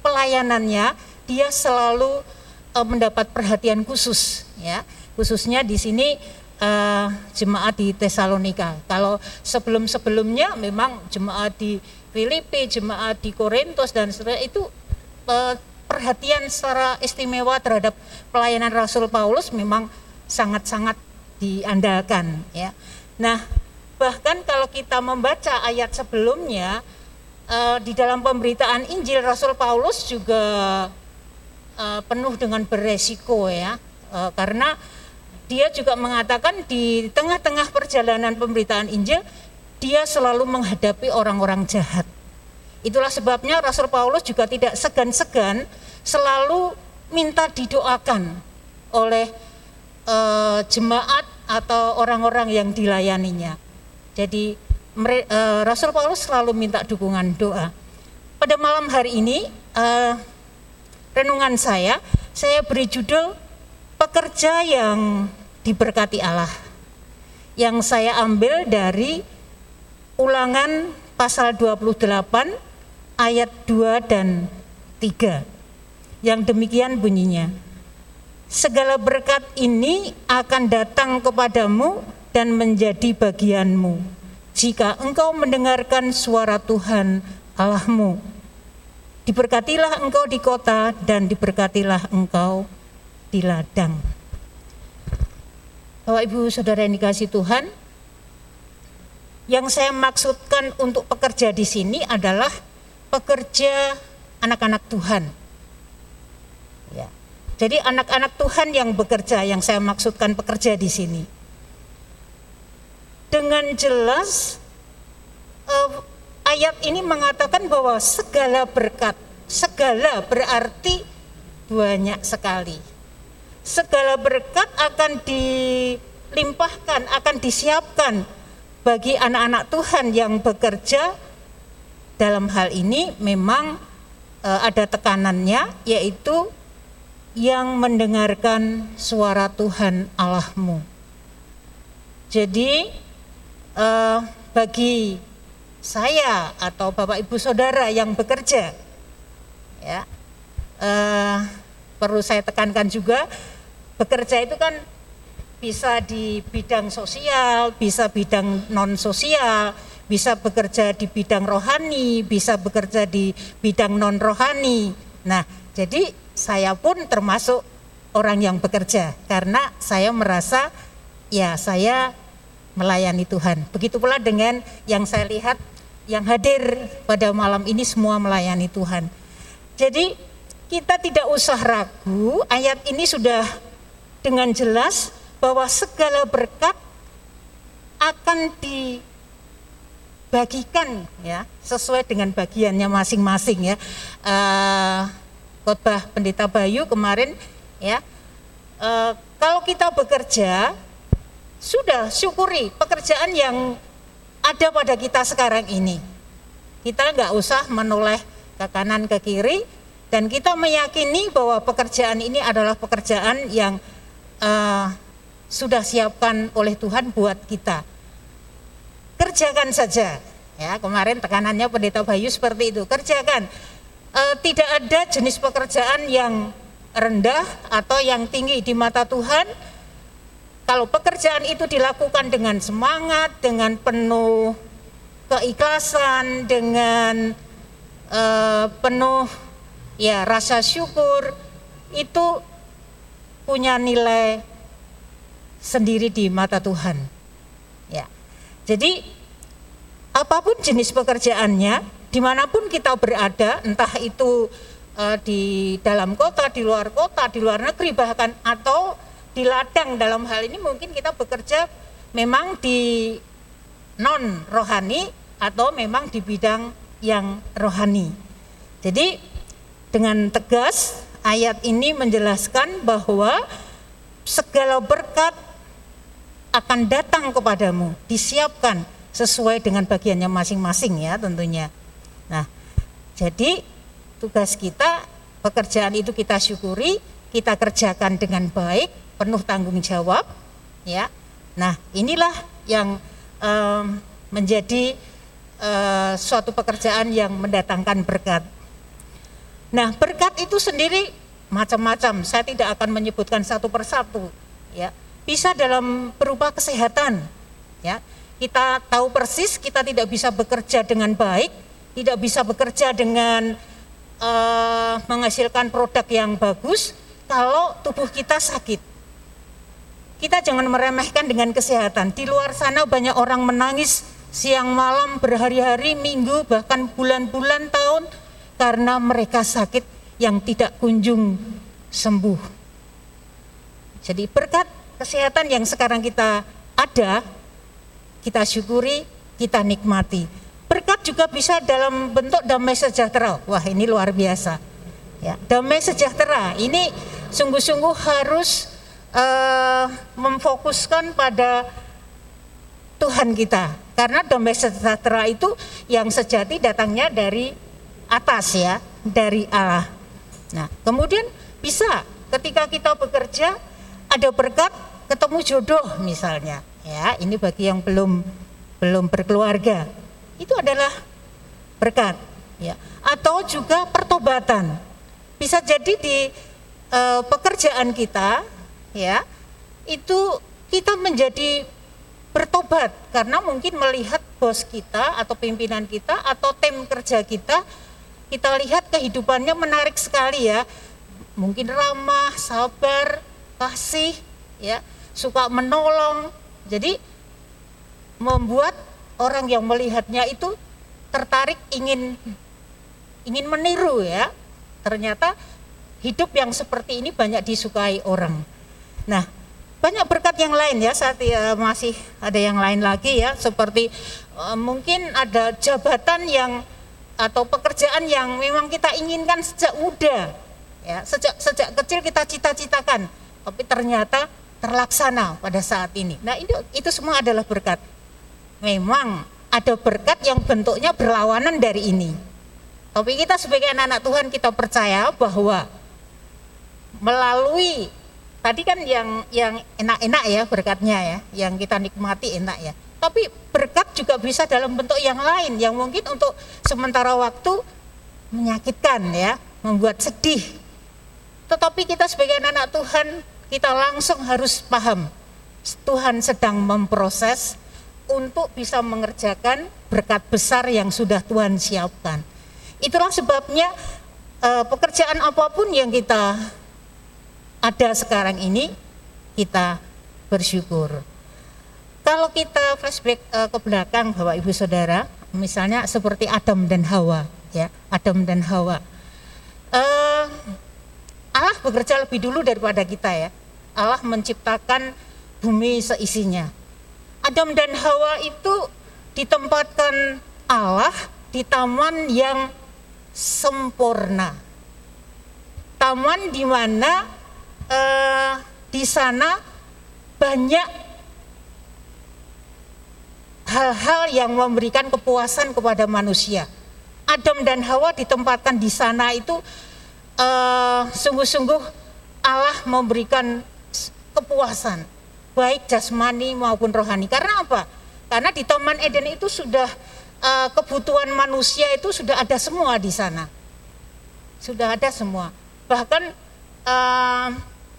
pelayanannya dia selalu uh, mendapat perhatian khusus ya. Khususnya di sini uh, jemaat di Tesalonika. Kalau sebelum-sebelumnya memang jemaat di Filipi, jemaat di Korintus dan seterusnya itu uh, perhatian secara istimewa terhadap pelayanan Rasul Paulus memang sangat-sangat diandalkan ya. Nah, bahkan kalau kita membaca ayat sebelumnya uh, di dalam pemberitaan Injil Rasul Paulus juga uh, penuh dengan beresiko ya, uh, karena dia juga mengatakan di tengah-tengah perjalanan pemberitaan Injil dia selalu menghadapi orang-orang jahat. Itulah sebabnya Rasul Paulus juga tidak segan-segan selalu minta didoakan oleh uh, jemaat atau orang-orang yang dilayaninya. Jadi uh, Rasul Paulus selalu minta dukungan doa. Pada malam hari ini uh, renungan saya, saya beri judul pekerja yang diberkati Allah. Yang saya ambil dari Ulangan pasal 28 ayat 2 dan 3. Yang demikian bunyinya segala berkat ini akan datang kepadamu dan menjadi bagianmu jika engkau mendengarkan suara Tuhan Allahmu. Diberkatilah engkau di kota dan diberkatilah engkau di ladang. Bapak Ibu Saudara yang dikasih Tuhan, yang saya maksudkan untuk pekerja di sini adalah pekerja anak-anak Tuhan jadi anak-anak Tuhan yang bekerja, yang saya maksudkan pekerja di sini. Dengan jelas uh, ayat ini mengatakan bahwa segala berkat, segala berarti banyak sekali. Segala berkat akan dilimpahkan, akan disiapkan bagi anak-anak Tuhan yang bekerja dalam hal ini memang uh, ada tekanannya yaitu yang mendengarkan suara Tuhan Allahmu. Jadi uh, bagi saya atau Bapak Ibu Saudara yang bekerja, ya uh, perlu saya tekankan juga bekerja itu kan bisa di bidang sosial, bisa bidang non sosial, bisa bekerja di bidang rohani, bisa bekerja di bidang non rohani. Nah, jadi saya pun termasuk orang yang bekerja karena saya merasa ya saya melayani Tuhan. Begitu pula dengan yang saya lihat yang hadir pada malam ini semua melayani Tuhan. Jadi kita tidak usah ragu, ayat ini sudah dengan jelas bahwa segala berkat akan dibagikan ya sesuai dengan bagiannya masing-masing ya. Uh, khotbah pendeta Bayu kemarin ya. Uh, kalau kita bekerja sudah syukuri pekerjaan yang ada pada kita sekarang ini. Kita nggak usah menoleh ke kanan ke kiri, dan kita meyakini bahwa pekerjaan ini adalah pekerjaan yang uh, sudah siapkan oleh Tuhan buat kita. Kerjakan saja. Ya, kemarin tekanannya Pendeta Bayu seperti itu. Kerjakan. Uh, tidak ada jenis pekerjaan yang rendah atau yang tinggi di mata Tuhan. Kalau pekerjaan itu dilakukan dengan semangat, dengan penuh keikhlasan, dengan uh, penuh ya rasa syukur itu punya nilai sendiri di mata Tuhan. Ya, jadi apa pun jenis pekerjaannya, di mana pun kita berada, entah itu uh, di dalam kota, di luar kota, di luar negeri bahkan atau di ladang dalam hal ini mungkin kita bekerja memang di non rohani atau memang di bidang yang rohani. Jadi dengan tegas ayat ini menjelaskan bahwa segala berkat akan datang kepadamu, disiapkan sesuai dengan bagiannya masing-masing ya tentunya. Nah, jadi tugas kita, pekerjaan itu kita syukuri, kita kerjakan dengan baik, penuh tanggung jawab, ya. Nah, inilah yang um, menjadi uh, suatu pekerjaan yang mendatangkan berkat. Nah, berkat itu sendiri macam-macam. Saya tidak akan menyebutkan satu persatu, ya. Bisa dalam berupa kesehatan, ya. Kita tahu persis kita tidak bisa bekerja dengan baik, tidak bisa bekerja dengan uh, menghasilkan produk yang bagus kalau tubuh kita sakit. Kita jangan meremehkan dengan kesehatan. Di luar sana banyak orang menangis siang malam berhari-hari, minggu, bahkan bulan-bulan tahun karena mereka sakit yang tidak kunjung sembuh. Jadi berkat kesehatan yang sekarang kita ada, kita syukuri, kita nikmati. Berkat juga bisa dalam bentuk damai sejahtera. Wah ini luar biasa. Ya, damai sejahtera ini sungguh-sungguh harus uh, memfokuskan pada Tuhan kita. Karena damai sejahtera itu yang sejati datangnya dari atas ya dari Allah. Nah, kemudian bisa ketika kita bekerja ada berkat ketemu jodoh misalnya ya ini bagi yang belum belum berkeluarga itu adalah berkat ya atau juga pertobatan bisa jadi di e, pekerjaan kita ya itu kita menjadi bertobat karena mungkin melihat bos kita atau pimpinan kita atau tim kerja kita kita lihat kehidupannya menarik sekali ya. Mungkin ramah, sabar, kasih, ya, suka menolong. Jadi membuat orang yang melihatnya itu tertarik ingin ingin meniru ya. Ternyata hidup yang seperti ini banyak disukai orang. Nah, banyak berkat yang lain ya saat ya, masih ada yang lain lagi ya seperti uh, mungkin ada jabatan yang atau pekerjaan yang memang kita inginkan sejak muda. Ya sejak sejak kecil kita cita-citakan tapi ternyata terlaksana pada saat ini. Nah itu itu semua adalah berkat. Memang ada berkat yang bentuknya berlawanan dari ini. Tapi kita sebagai anak-anak Tuhan kita percaya bahwa melalui tadi kan yang yang enak-enak ya berkatnya ya yang kita nikmati enak ya tapi berkat juga bisa dalam bentuk yang lain yang mungkin untuk sementara waktu menyakitkan ya, membuat sedih. Tetapi kita sebagai anak-anak Tuhan, kita langsung harus paham Tuhan sedang memproses untuk bisa mengerjakan berkat besar yang sudah Tuhan siapkan. Itulah sebabnya eh, pekerjaan apa pun yang kita ada sekarang ini kita bersyukur. kalau kita flashback uh, ke belakang Bapak Ibu Saudara, misalnya seperti Adam dan Hawa, ya, Adam dan Hawa. Uh, Allah bekerja lebih dulu daripada kita ya. Allah menciptakan bumi seisinya. Adam dan Hawa itu ditempatkan Allah di taman yang sempurna. Taman di mana uh, di sana banyak hal-hal yang memberikan kepuasan kepada manusia. Adam dan Hawa ditempatkan di sana itu sungguh sungguh-sungguh Allah memberikan kepuasan baik jasmani maupun rohani. Karena apa? Karena di Taman Eden itu sudah uh, kebutuhan manusia itu sudah ada semua di sana. Sudah ada semua. Bahkan uh,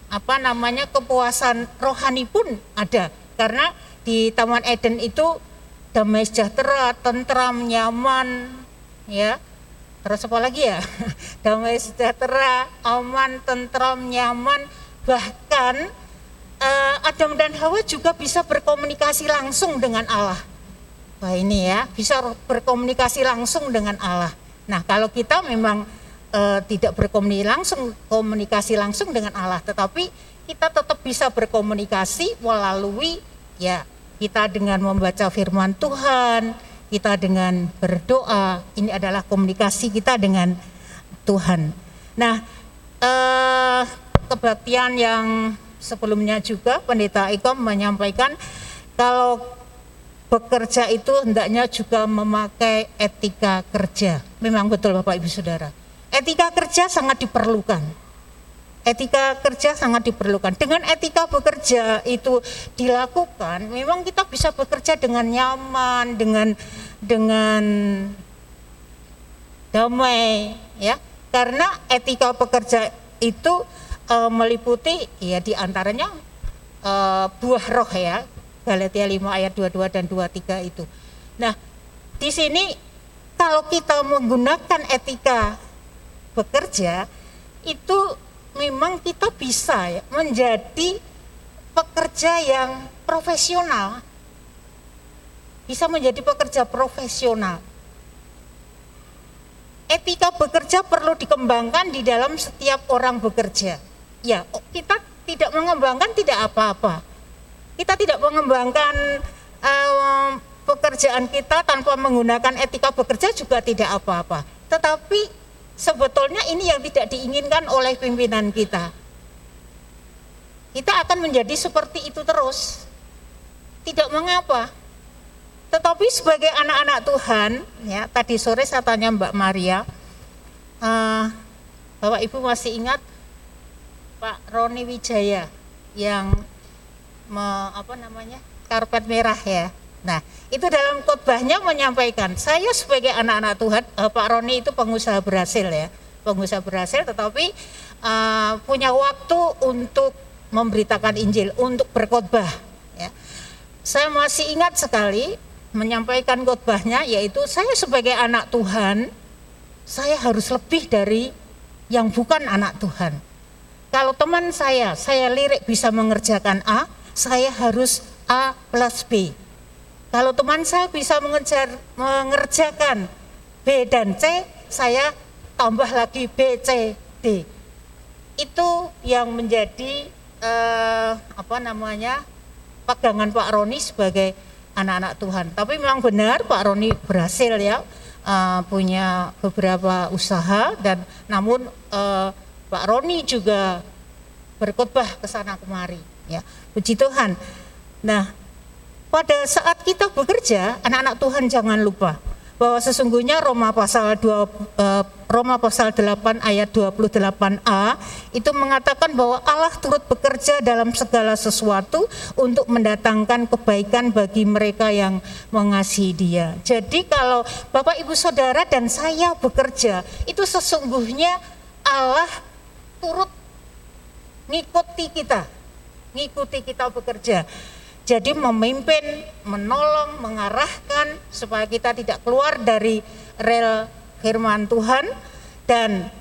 apa namanya kepuasan rohani pun ada. Karena di Taman Eden itu damai sejahtera, tentram, nyaman, ya. Terus apa lagi ya? Damai sejahtera aman tentram nyaman. Bahkan uh, Adam dan Hawa juga bisa berkomunikasi langsung dengan Allah. Wah ini ya bisa berkomunikasi langsung dengan Allah. Nah kalau kita memang uh, tidak berkomunikasi langsung komunikasi langsung dengan Allah tetapi kita tetap bisa berkomunikasi melalui ya kita dengan membaca firman Tuhan kita dengan berdoa, ini adalah komunikasi kita dengan Tuhan. Nah, eh, kebaktian yang sebelumnya juga Pendeta Ikom menyampaikan kalau bekerja itu hendaknya juga memakai etika kerja. Memang betul Bapak Ibu Saudara. Etika kerja sangat diperlukan etika kerja sangat diperlukan. Dengan etika bekerja itu dilakukan, memang kita bisa bekerja dengan nyaman, dengan dengan damai, ya. Karena etika bekerja itu e, meliputi ya di antaranya e, buah roh ya, Galatia 5 ayat 22 dan 23 itu. Nah, di sini kalau kita menggunakan etika bekerja itu memang kita bisa ya menjadi pekerja yang profesional. Bisa menjadi pekerja profesional. Etika bekerja perlu dikembangkan di dalam setiap orang bekerja. Ya, kita tidak mengembangkan tidak apa-apa. Kita tidak mengembangkan um, pekerjaan kita tanpa menggunakan etika bekerja juga tidak apa-apa. Tetapi sebetulnya ini yang tidak diinginkan oleh pimpinan kita. Kita akan menjadi seperti itu terus. Tidak mengapa. Tetapi sebagai anak-anak Tuhan, ya tadi sore saya tanya Mbak Maria, uh, Bapak Ibu masih ingat Pak Roni Wijaya yang me, apa namanya karpet merah ya Nah, itu dalam khotbahnya menyampaikan, saya sebagai anak-anak Tuhan, uh, Pak Roni itu pengusaha berhasil ya, pengusaha berhasil, tetapi uh, punya waktu untuk memberitakan Injil, untuk berkhotbah. Ya. Saya masih ingat sekali menyampaikan khotbahnya, yaitu saya sebagai anak Tuhan, saya harus lebih dari yang bukan anak Tuhan. Kalau teman saya, saya lirik bisa mengerjakan A, saya harus A plus B kalau teman saya bisa mengejar, mengerjakan B dan C, saya tambah lagi B, C, D. Itu yang menjadi eh, apa namanya pegangan Pak Roni sebagai anak-anak Tuhan. Tapi memang benar Pak Roni berhasil ya uh, punya beberapa usaha dan namun uh, Pak Roni juga berkhotbah ke sana kemari ya. Puji Tuhan. Nah, pada saat kita bekerja, anak-anak Tuhan jangan lupa bahwa sesungguhnya Roma pasal 2 eh, Roma pasal 8 ayat 28a itu mengatakan bahwa Allah turut bekerja dalam segala sesuatu untuk mendatangkan kebaikan bagi mereka yang mengasihi Dia. Jadi kalau Bapak Ibu Saudara dan saya bekerja, itu sesungguhnya Allah turut ngikuti kita, ngikuti kita bekerja. Jadi memimpin, menolong, mengarahkan supaya kita tidak keluar dari rel firman Tuhan dan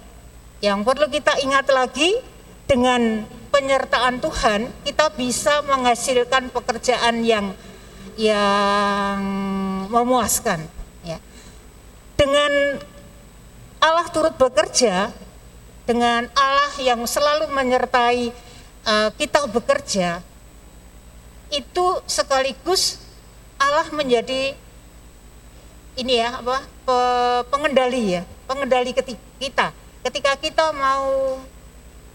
yang perlu kita ingat lagi dengan penyertaan Tuhan kita bisa menghasilkan pekerjaan yang yang memuaskan ya. Dengan Allah turut bekerja dengan Allah yang selalu menyertai uh, kita bekerja itu sekaligus Allah menjadi ini ya apa pengendali ya pengendali kita ketika kita mau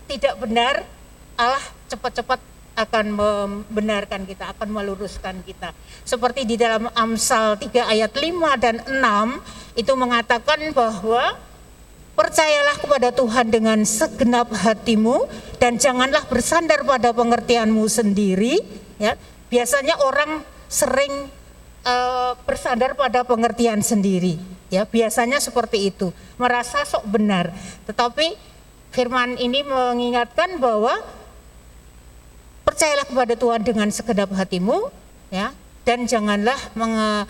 tidak benar Allah cepat-cepat akan membenarkan kita, akan meluruskan kita. Seperti di dalam Amsal 3 ayat 5 dan 6 itu mengatakan bahwa percayalah kepada Tuhan dengan segenap hatimu dan janganlah bersandar pada pengertianmu sendiri ya. Biasanya orang sering uh, bersandar pada pengertian sendiri ya, biasanya seperti itu, merasa sok benar. Tetapi firman ini mengingatkan bahwa percayalah kepada Tuhan dengan segenap hatimu ya dan janganlah menge,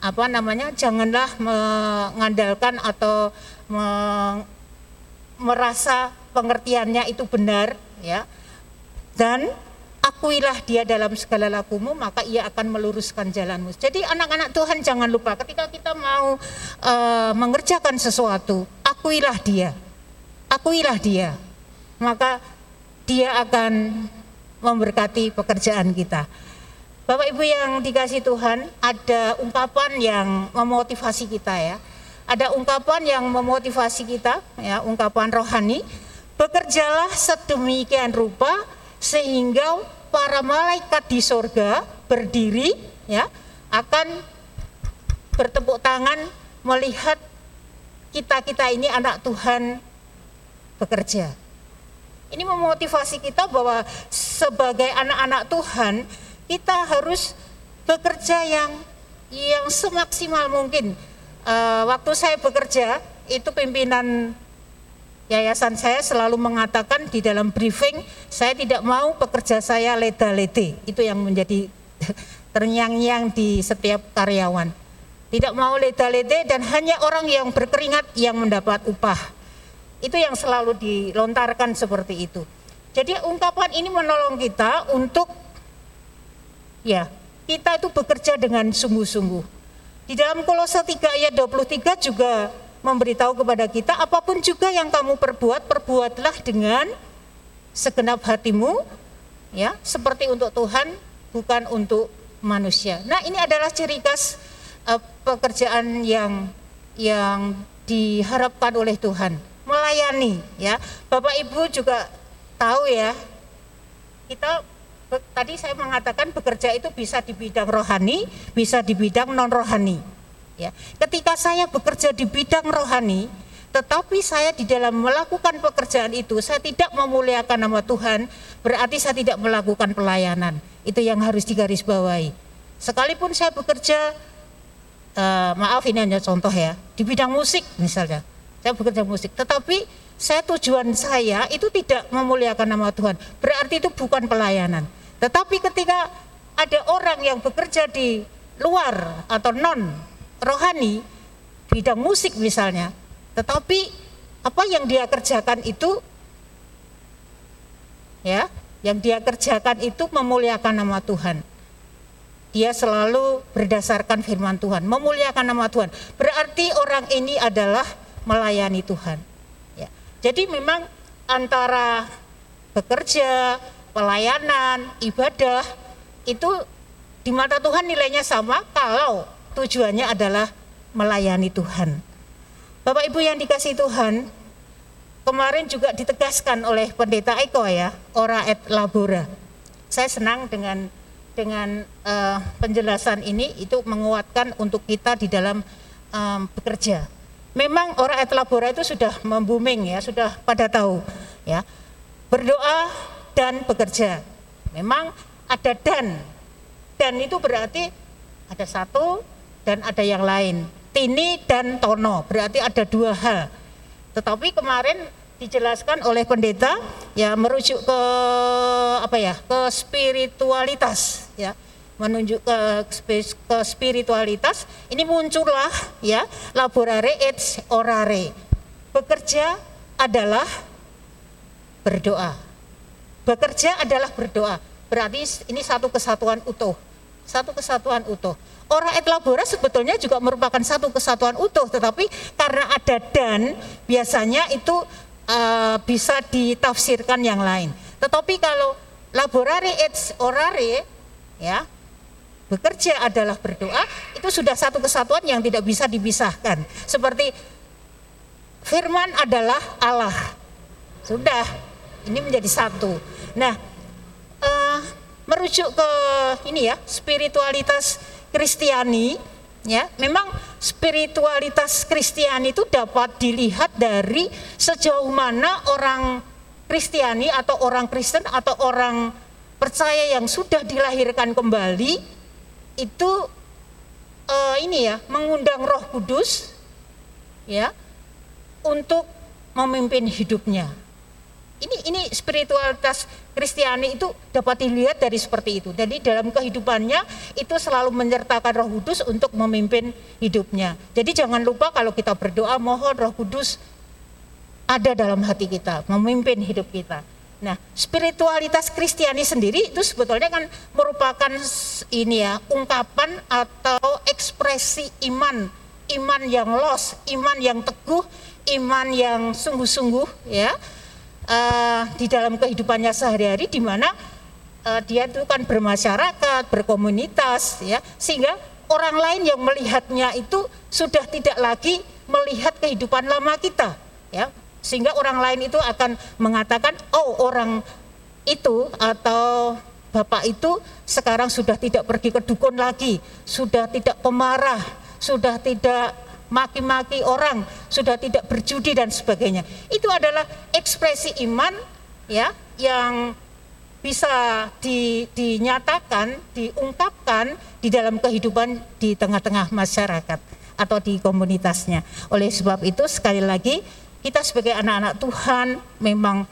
apa namanya janganlah mengandalkan atau me, merasa pengertiannya itu benar ya dan akuilah dia dalam segala lakumu maka ia akan meluruskan jalanmu jadi anak-anak Tuhan jangan lupa ketika kita mau uh, mengerjakan sesuatu akuilah dia akuilah dia maka dia akan memberkati pekerjaan kita. Bapak Ibu yang dikasih Tuhan, ada ungkapan yang memotivasi kita ya. Ada ungkapan yang memotivasi kita ya, ungkapan rohani. Bekerjalah sedemikian rupa sehingga para malaikat di sorga berdiri ya akan bertepuk tangan melihat kita-kita ini anak Tuhan bekerja. Ini memotivasi kita bahwa sebagai anak-anak Tuhan kita harus bekerja yang yang semaksimal mungkin. Uh, waktu saya bekerja itu pimpinan yayasan saya selalu mengatakan di dalam briefing saya tidak mau pekerja saya leda-lede. Itu yang menjadi terngiang-ngiang di setiap karyawan. Tidak mau leda-lede dan hanya orang yang berkeringat yang mendapat upah itu yang selalu dilontarkan seperti itu. Jadi ungkapan ini menolong kita untuk ya, kita itu bekerja dengan sungguh-sungguh. Di dalam Kolose 3 ayat 23 juga memberitahu kepada kita apa pun juga yang kamu perbuat, perbuatlah dengan segenap hatimu ya, seperti untuk Tuhan bukan untuk manusia. Nah, ini adalah ciri khas uh, pekerjaan yang yang diharapkan oleh Tuhan melayani ya. Bapak Ibu juga tahu ya. Kita tadi saya mengatakan bekerja itu bisa di bidang rohani, bisa di bidang non rohani. Ya. Ketika saya bekerja di bidang rohani, tetapi saya di dalam melakukan pekerjaan itu saya tidak memuliakan nama Tuhan, berarti saya tidak melakukan pelayanan. Itu yang harus digarisbawahi. Sekalipun saya bekerja uh, maaf ini hanya contoh ya, di bidang musik misalnya saya bekerja musik. Tetapi saya tujuan saya itu tidak memuliakan nama Tuhan. Berarti itu bukan pelayanan. Tetapi ketika ada orang yang bekerja di luar atau non rohani, bidang musik misalnya, tetapi apa yang dia kerjakan itu ya, yang dia kerjakan itu memuliakan nama Tuhan. Dia selalu berdasarkan firman Tuhan, memuliakan nama Tuhan. Berarti orang ini adalah melayani Tuhan. Ya. Jadi memang antara bekerja, pelayanan, ibadah itu di mata Tuhan nilainya sama kalau tujuannya adalah melayani Tuhan. Bapak Ibu yang dikasih Tuhan, kemarin juga ditegaskan oleh Pendeta Eko ya, ora et labora. Saya senang dengan dengan uh, penjelasan ini itu menguatkan untuk kita di dalam um, bekerja memang orang etlabora itu sudah membuming ya, sudah pada tahu ya. Berdoa dan bekerja. Memang ada dan. Dan itu berarti ada satu dan ada yang lain. Tini dan tono, berarti ada dua hal. Tetapi kemarin dijelaskan oleh pendeta ya merujuk ke apa ya? ke spiritualitas ya menunjuk ke, ke spiritualitas, ini muncullah ya laborare et orare. Bekerja adalah berdoa. Bekerja adalah berdoa. Berarti ini satu kesatuan utuh. satu kesatuan utuh. Ora et labora sebetulnya juga merupakan satu kesatuan utuh, tetapi karena ada dan biasanya itu uh, bisa ditafsirkan yang lain. Tetapi kalau laborare et orare ya bekerja adalah berdoa itu sudah satu kesatuan yang tidak bisa dipisahkan. Seperti firman adalah Allah. Sudah ini menjadi satu. Nah, uh, merujuk ke ini ya spiritualitas Kristiani ya memang spiritualitas Kristiani itu dapat dilihat dari sejauh mana orang Kristiani atau orang Kristen atau orang percaya yang sudah dilahirkan kembali itu uh, ini ya mengundang Roh Kudus ya untuk memimpin hidupnya. Ini ini spiritualitas Kristiani itu dapat dilihat dari seperti itu. Jadi dalam kehidupannya itu selalu menyertakan Roh Kudus untuk memimpin hidupnya. Jadi jangan lupa kalau kita berdoa mohon Roh Kudus ada dalam hati kita, memimpin hidup kita. Nah, spiritualitas Kristiani sendiri itu sebetulnya kan merupakan ini ya, ungkapan atau ekspresi iman, iman yang los, iman yang teguh, iman yang sungguh-sungguh ya uh, di dalam kehidupannya sehari-hari di mana uh, dia itu kan bermasyarakat, berkomunitas ya. Sehingga orang lain yang melihatnya itu sudah tidak lagi melihat kehidupan lama kita ya. Sehingga orang lain itu akan mengatakan oh orang itu atau bapak itu sekarang sudah tidak pergi ke dukun lagi sudah tidak pemarah sudah tidak maki-maki orang, sudah tidak berjudi dan sebagainya. Itu adalah ekspresi iman ya yang bisa di, dinyatakan, diungkapkan di dalam kehidupan di tengah-tengah masyarakat atau di komunitasnya. Oleh sebab itu sekali lagi kita sebagai anak-anak Tuhan memang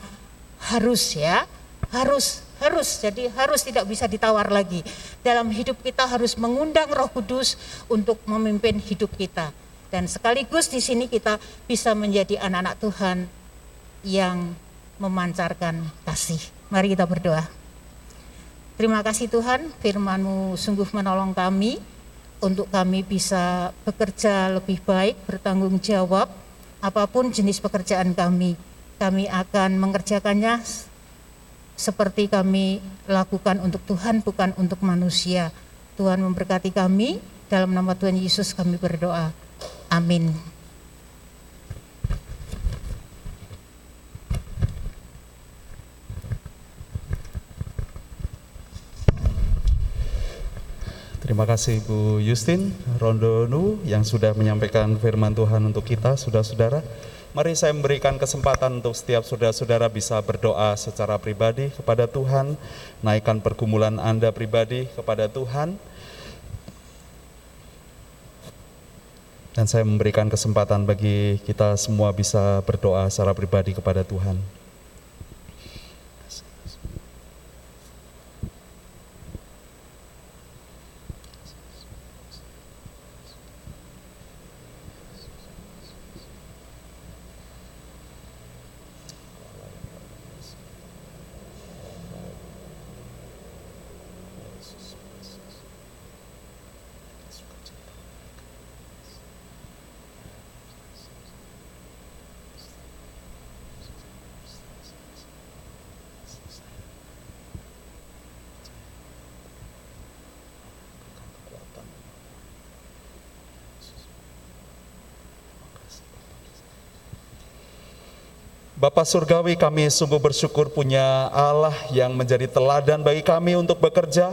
harus ya, harus harus jadi harus tidak bisa ditawar lagi. Dalam hidup kita harus mengundang Roh Kudus untuk memimpin hidup kita. Dan sekaligus di sini kita bisa menjadi anak-anak Tuhan yang memancarkan kasih. Mari kita berdoa. Terima kasih Tuhan, firman-Mu sungguh menolong kami untuk kami bisa bekerja lebih baik, bertanggung jawab apa pun jenis pekerjaan kami. Kami akan mengerjakannya seperti kami lakukan untuk Tuhan bukan untuk manusia. Tuhan memberkati kami, dalam nama Tuhan Yesus kami berdoa. Amin. Terima kasih Bu Justin Rondonu yang sudah menyampaikan firman Tuhan untuk kita, saudara-saudara. Mari saya memberikan kesempatan untuk setiap saudara-saudara bisa berdoa secara pribadi kepada Tuhan, naikkan pergumulan Anda pribadi kepada Tuhan. Dan saya memberikan kesempatan bagi kita semua bisa berdoa secara pribadi kepada Tuhan. Bapak Surgawi kami sungguh bersyukur punya Allah yang menjadi teladan bagi kami untuk bekerja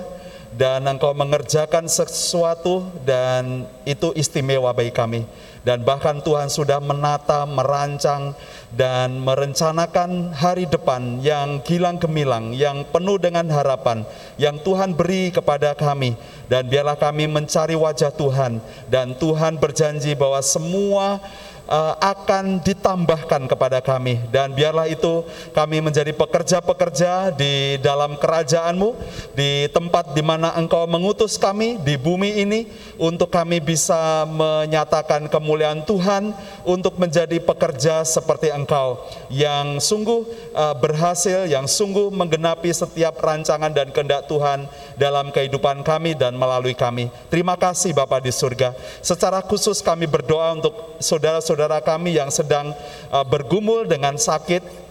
dan engkau mengerjakan sesuatu dan itu istimewa bagi kami. Dan bahkan Tuhan sudah menata, merancang, dan merencanakan hari depan yang gilang gemilang, yang penuh dengan harapan, yang Tuhan beri kepada kami. Dan biarlah kami mencari wajah Tuhan, dan Tuhan berjanji bahwa semua uh, akan ditambahkan kepada kami. Dan biarlah itu kami menjadi pekerja-pekerja di dalam kerajaanmu di tempat di mana engkau mengutus kami di bumi ini untuk kami bisa menyatakan kemuliaan Tuhan untuk menjadi pekerja seperti engkau yang sungguh uh, berhasil yang sungguh menggenapi setiap rancangan dan kehendak Tuhan dalam kehidupan kami dan melalui kami. Terima kasih Bapak di surga. Secara khusus kami berdoa untuk saudara-saudara kami yang sedang uh, bergumul dengan sakit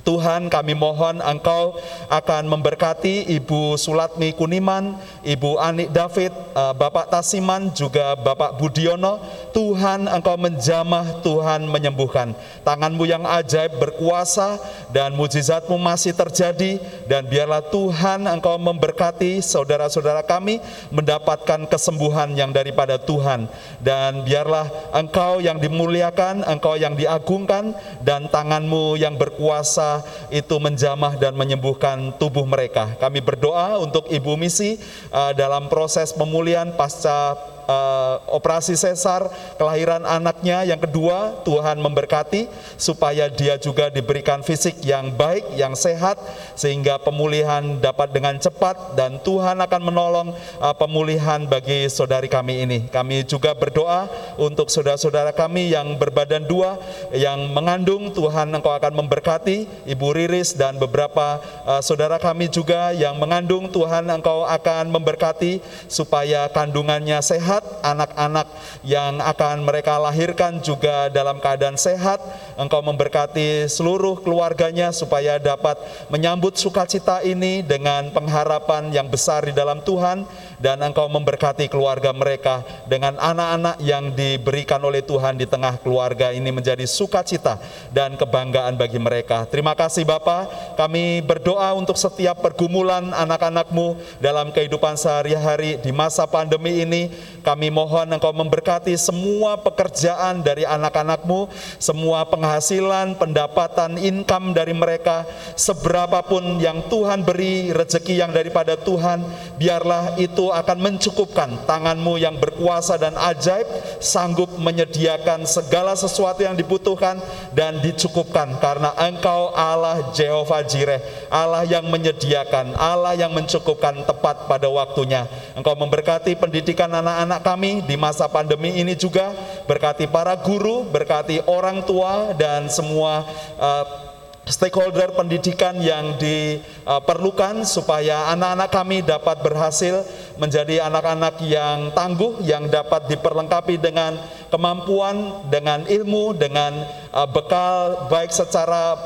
Tuhan kami mohon Engkau akan memberkati Ibu Sulatmi Kuniman, Ibu Anik David, uh, Bapak Tasiman, juga Bapak Budiono. Tuhan Engkau menjamah, Tuhan menyembuhkan. Tanganmu yang ajaib berkuasa dan mujizatmu masih terjadi dan biarlah Tuhan Engkau memberkati saudara-saudara kami mendapatkan kesembuhan yang daripada Tuhan. Dan biarlah Engkau yang dimuliakan, Engkau yang diagungkan dan tanganmu yang berkuasa itu menjamah dan menyembuhkan tubuh mereka. Kami berdoa untuk Ibu Misi uh, dalam proses pemulihan pasca uh, operasi sesar kelahiran anaknya. Yang kedua Tuhan memberkati supaya dia juga diberikan fisik yang baik yang sehat sehingga pemulihan dapat dengan cepat dan Tuhan akan menolong uh, pemulihan bagi saudari kami ini. Kami juga berdoa untuk saudara-saudara kami yang berbadan dua yang mengandung. Tuhan engkau akan memberkati Ibu Riris dan beberapa uh, saudara kami juga yang mengandung. Tuhan engkau akan memberkati supaya kandungannya sehat sehat, anak-anak yang akan mereka lahirkan juga dalam keadaan sehat. Engkau memberkati seluruh keluarganya supaya dapat menyambut sukacita ini dengan pengharapan yang besar di dalam Tuhan dan Engkau memberkati keluarga mereka dengan anak-anak yang diberikan oleh Tuhan di tengah keluarga ini menjadi sukacita dan kebanggaan bagi mereka. Terima kasih Bapak, kami berdoa untuk setiap pergumulan anak-anakmu dalam kehidupan sehari-hari di masa pandemi ini. Kami mohon Engkau memberkati semua pekerjaan dari anak-anakmu, semua penghasilan, pendapatan, income dari mereka, seberapapun yang Tuhan beri, rezeki yang daripada Tuhan, biarlah itu akan mencukupkan tanganmu yang berkuasa dan ajaib, sanggup menyediakan segala sesuatu yang dibutuhkan dan dicukupkan karena Engkau Allah Jehovah Jireh, Allah yang menyediakan, Allah yang mencukupkan tepat pada waktunya. Engkau memberkati pendidikan anak-anak anak kami di masa pandemi ini juga, berkati para guru, berkati orang tua dan semua uh, stakeholder pendidikan yang diperlukan supaya anak-anak kami dapat berhasil menjadi anak-anak yang tangguh yang dapat diperlengkapi dengan kemampuan, dengan ilmu, dengan uh, bekal baik secara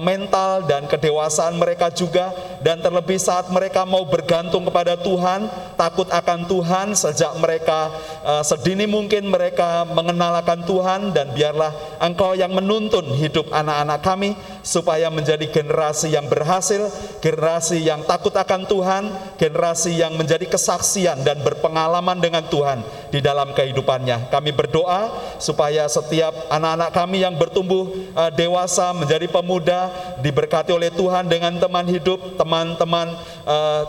mental dan kedewasaan mereka juga dan terlebih saat mereka mau bergantung kepada Tuhan, takut akan Tuhan sejak mereka uh, sedini mungkin mereka mengenal akan Tuhan dan biarlah Engkau yang menuntun hidup anak-anak kami supaya menjadi generasi yang berhasil, generasi yang takut akan Tuhan, generasi yang menjadi kesaksian dan berpengalaman dengan Tuhan di dalam kehidupannya. Kami berdoa supaya setiap anak-anak kami yang bertumbuh uh, dewasa menjadi pemuda diberkati oleh Tuhan dengan teman hidup, teman teman-teman uh,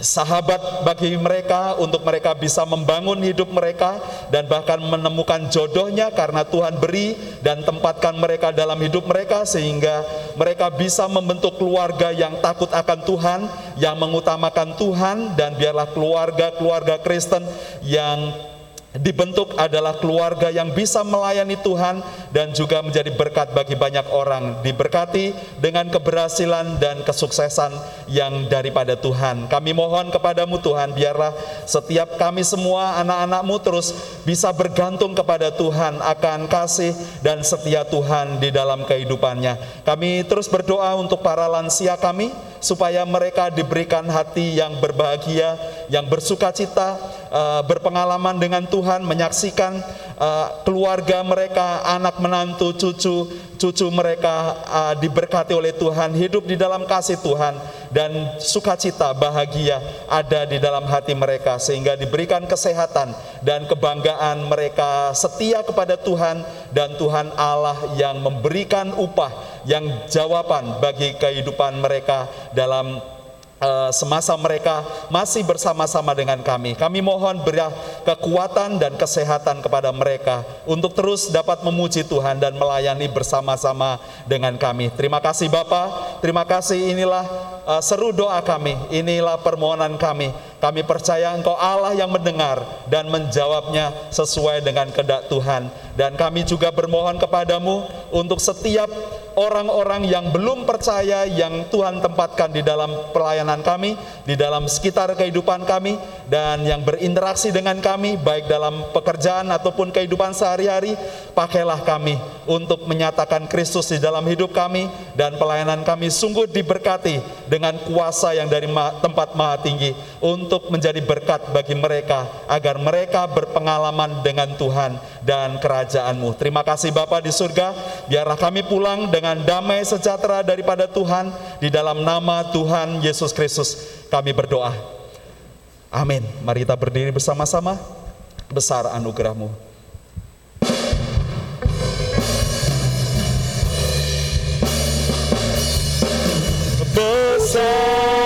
sahabat bagi mereka untuk mereka bisa membangun hidup mereka dan bahkan menemukan jodohnya karena Tuhan beri dan tempatkan mereka dalam hidup mereka sehingga mereka bisa membentuk keluarga yang takut akan Tuhan, yang mengutamakan Tuhan dan biarlah keluarga-keluarga Kristen yang dibentuk adalah keluarga yang bisa melayani Tuhan dan juga menjadi berkat bagi banyak orang. Diberkati dengan keberhasilan dan kesuksesan yang daripada Tuhan. Kami mohon kepadamu Tuhan biarlah setiap kami semua anak-anakmu terus bisa bergantung kepada Tuhan akan kasih dan setia Tuhan di dalam kehidupannya. Kami terus berdoa untuk para lansia kami supaya mereka diberikan hati yang berbahagia, yang bersuka cita, uh, berpengalaman dengan Tuhan, menyaksikan uh, keluarga mereka, anak menantu, cucu, cucu mereka uh, diberkati oleh Tuhan, hidup di dalam kasih Tuhan dan sukacita, bahagia ada di dalam hati mereka sehingga diberikan kesehatan dan kebanggaan mereka setia kepada Tuhan dan Tuhan Allah yang memberikan upah yang jawaban bagi kehidupan mereka dalam eh, semasa mereka masih bersama-sama dengan kami. Kami mohon beri kekuatan dan kesehatan kepada mereka untuk terus dapat memuji Tuhan dan melayani bersama-sama dengan kami. Terima kasih Bapak, terima kasih inilah eh, seru doa kami, inilah permohonan kami. Kami percaya Engkau Allah yang mendengar dan menjawabnya sesuai dengan kehendak Tuhan. Dan kami juga bermohon kepadamu untuk setiap orang-orang yang belum percaya yang Tuhan tempatkan di dalam pelayanan kami, di dalam sekitar kehidupan kami, dan yang berinteraksi dengan kami, baik dalam pekerjaan ataupun kehidupan sehari-hari, pakailah kami untuk menyatakan Kristus di dalam hidup kami, dan pelayanan kami sungguh diberkati dengan kuasa yang dari tempat maha tinggi, untuk menjadi berkat bagi mereka, agar mereka berpengalaman dengan Tuhan dan kerajaanmu. Terima kasih Bapa di surga, biarlah kami pulang dengan damai sejahtera daripada Tuhan, di dalam nama Tuhan Yesus Kristus kami berdoa. Amin. Mari kita berdiri bersama-sama. Besar anugerahmu. Besar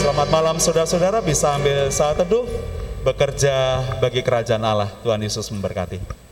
Selamat malam saudara-saudara. Bisa ambil saat teduh. Bekerja bagi kerajaan Allah. Tuhan Yesus memberkati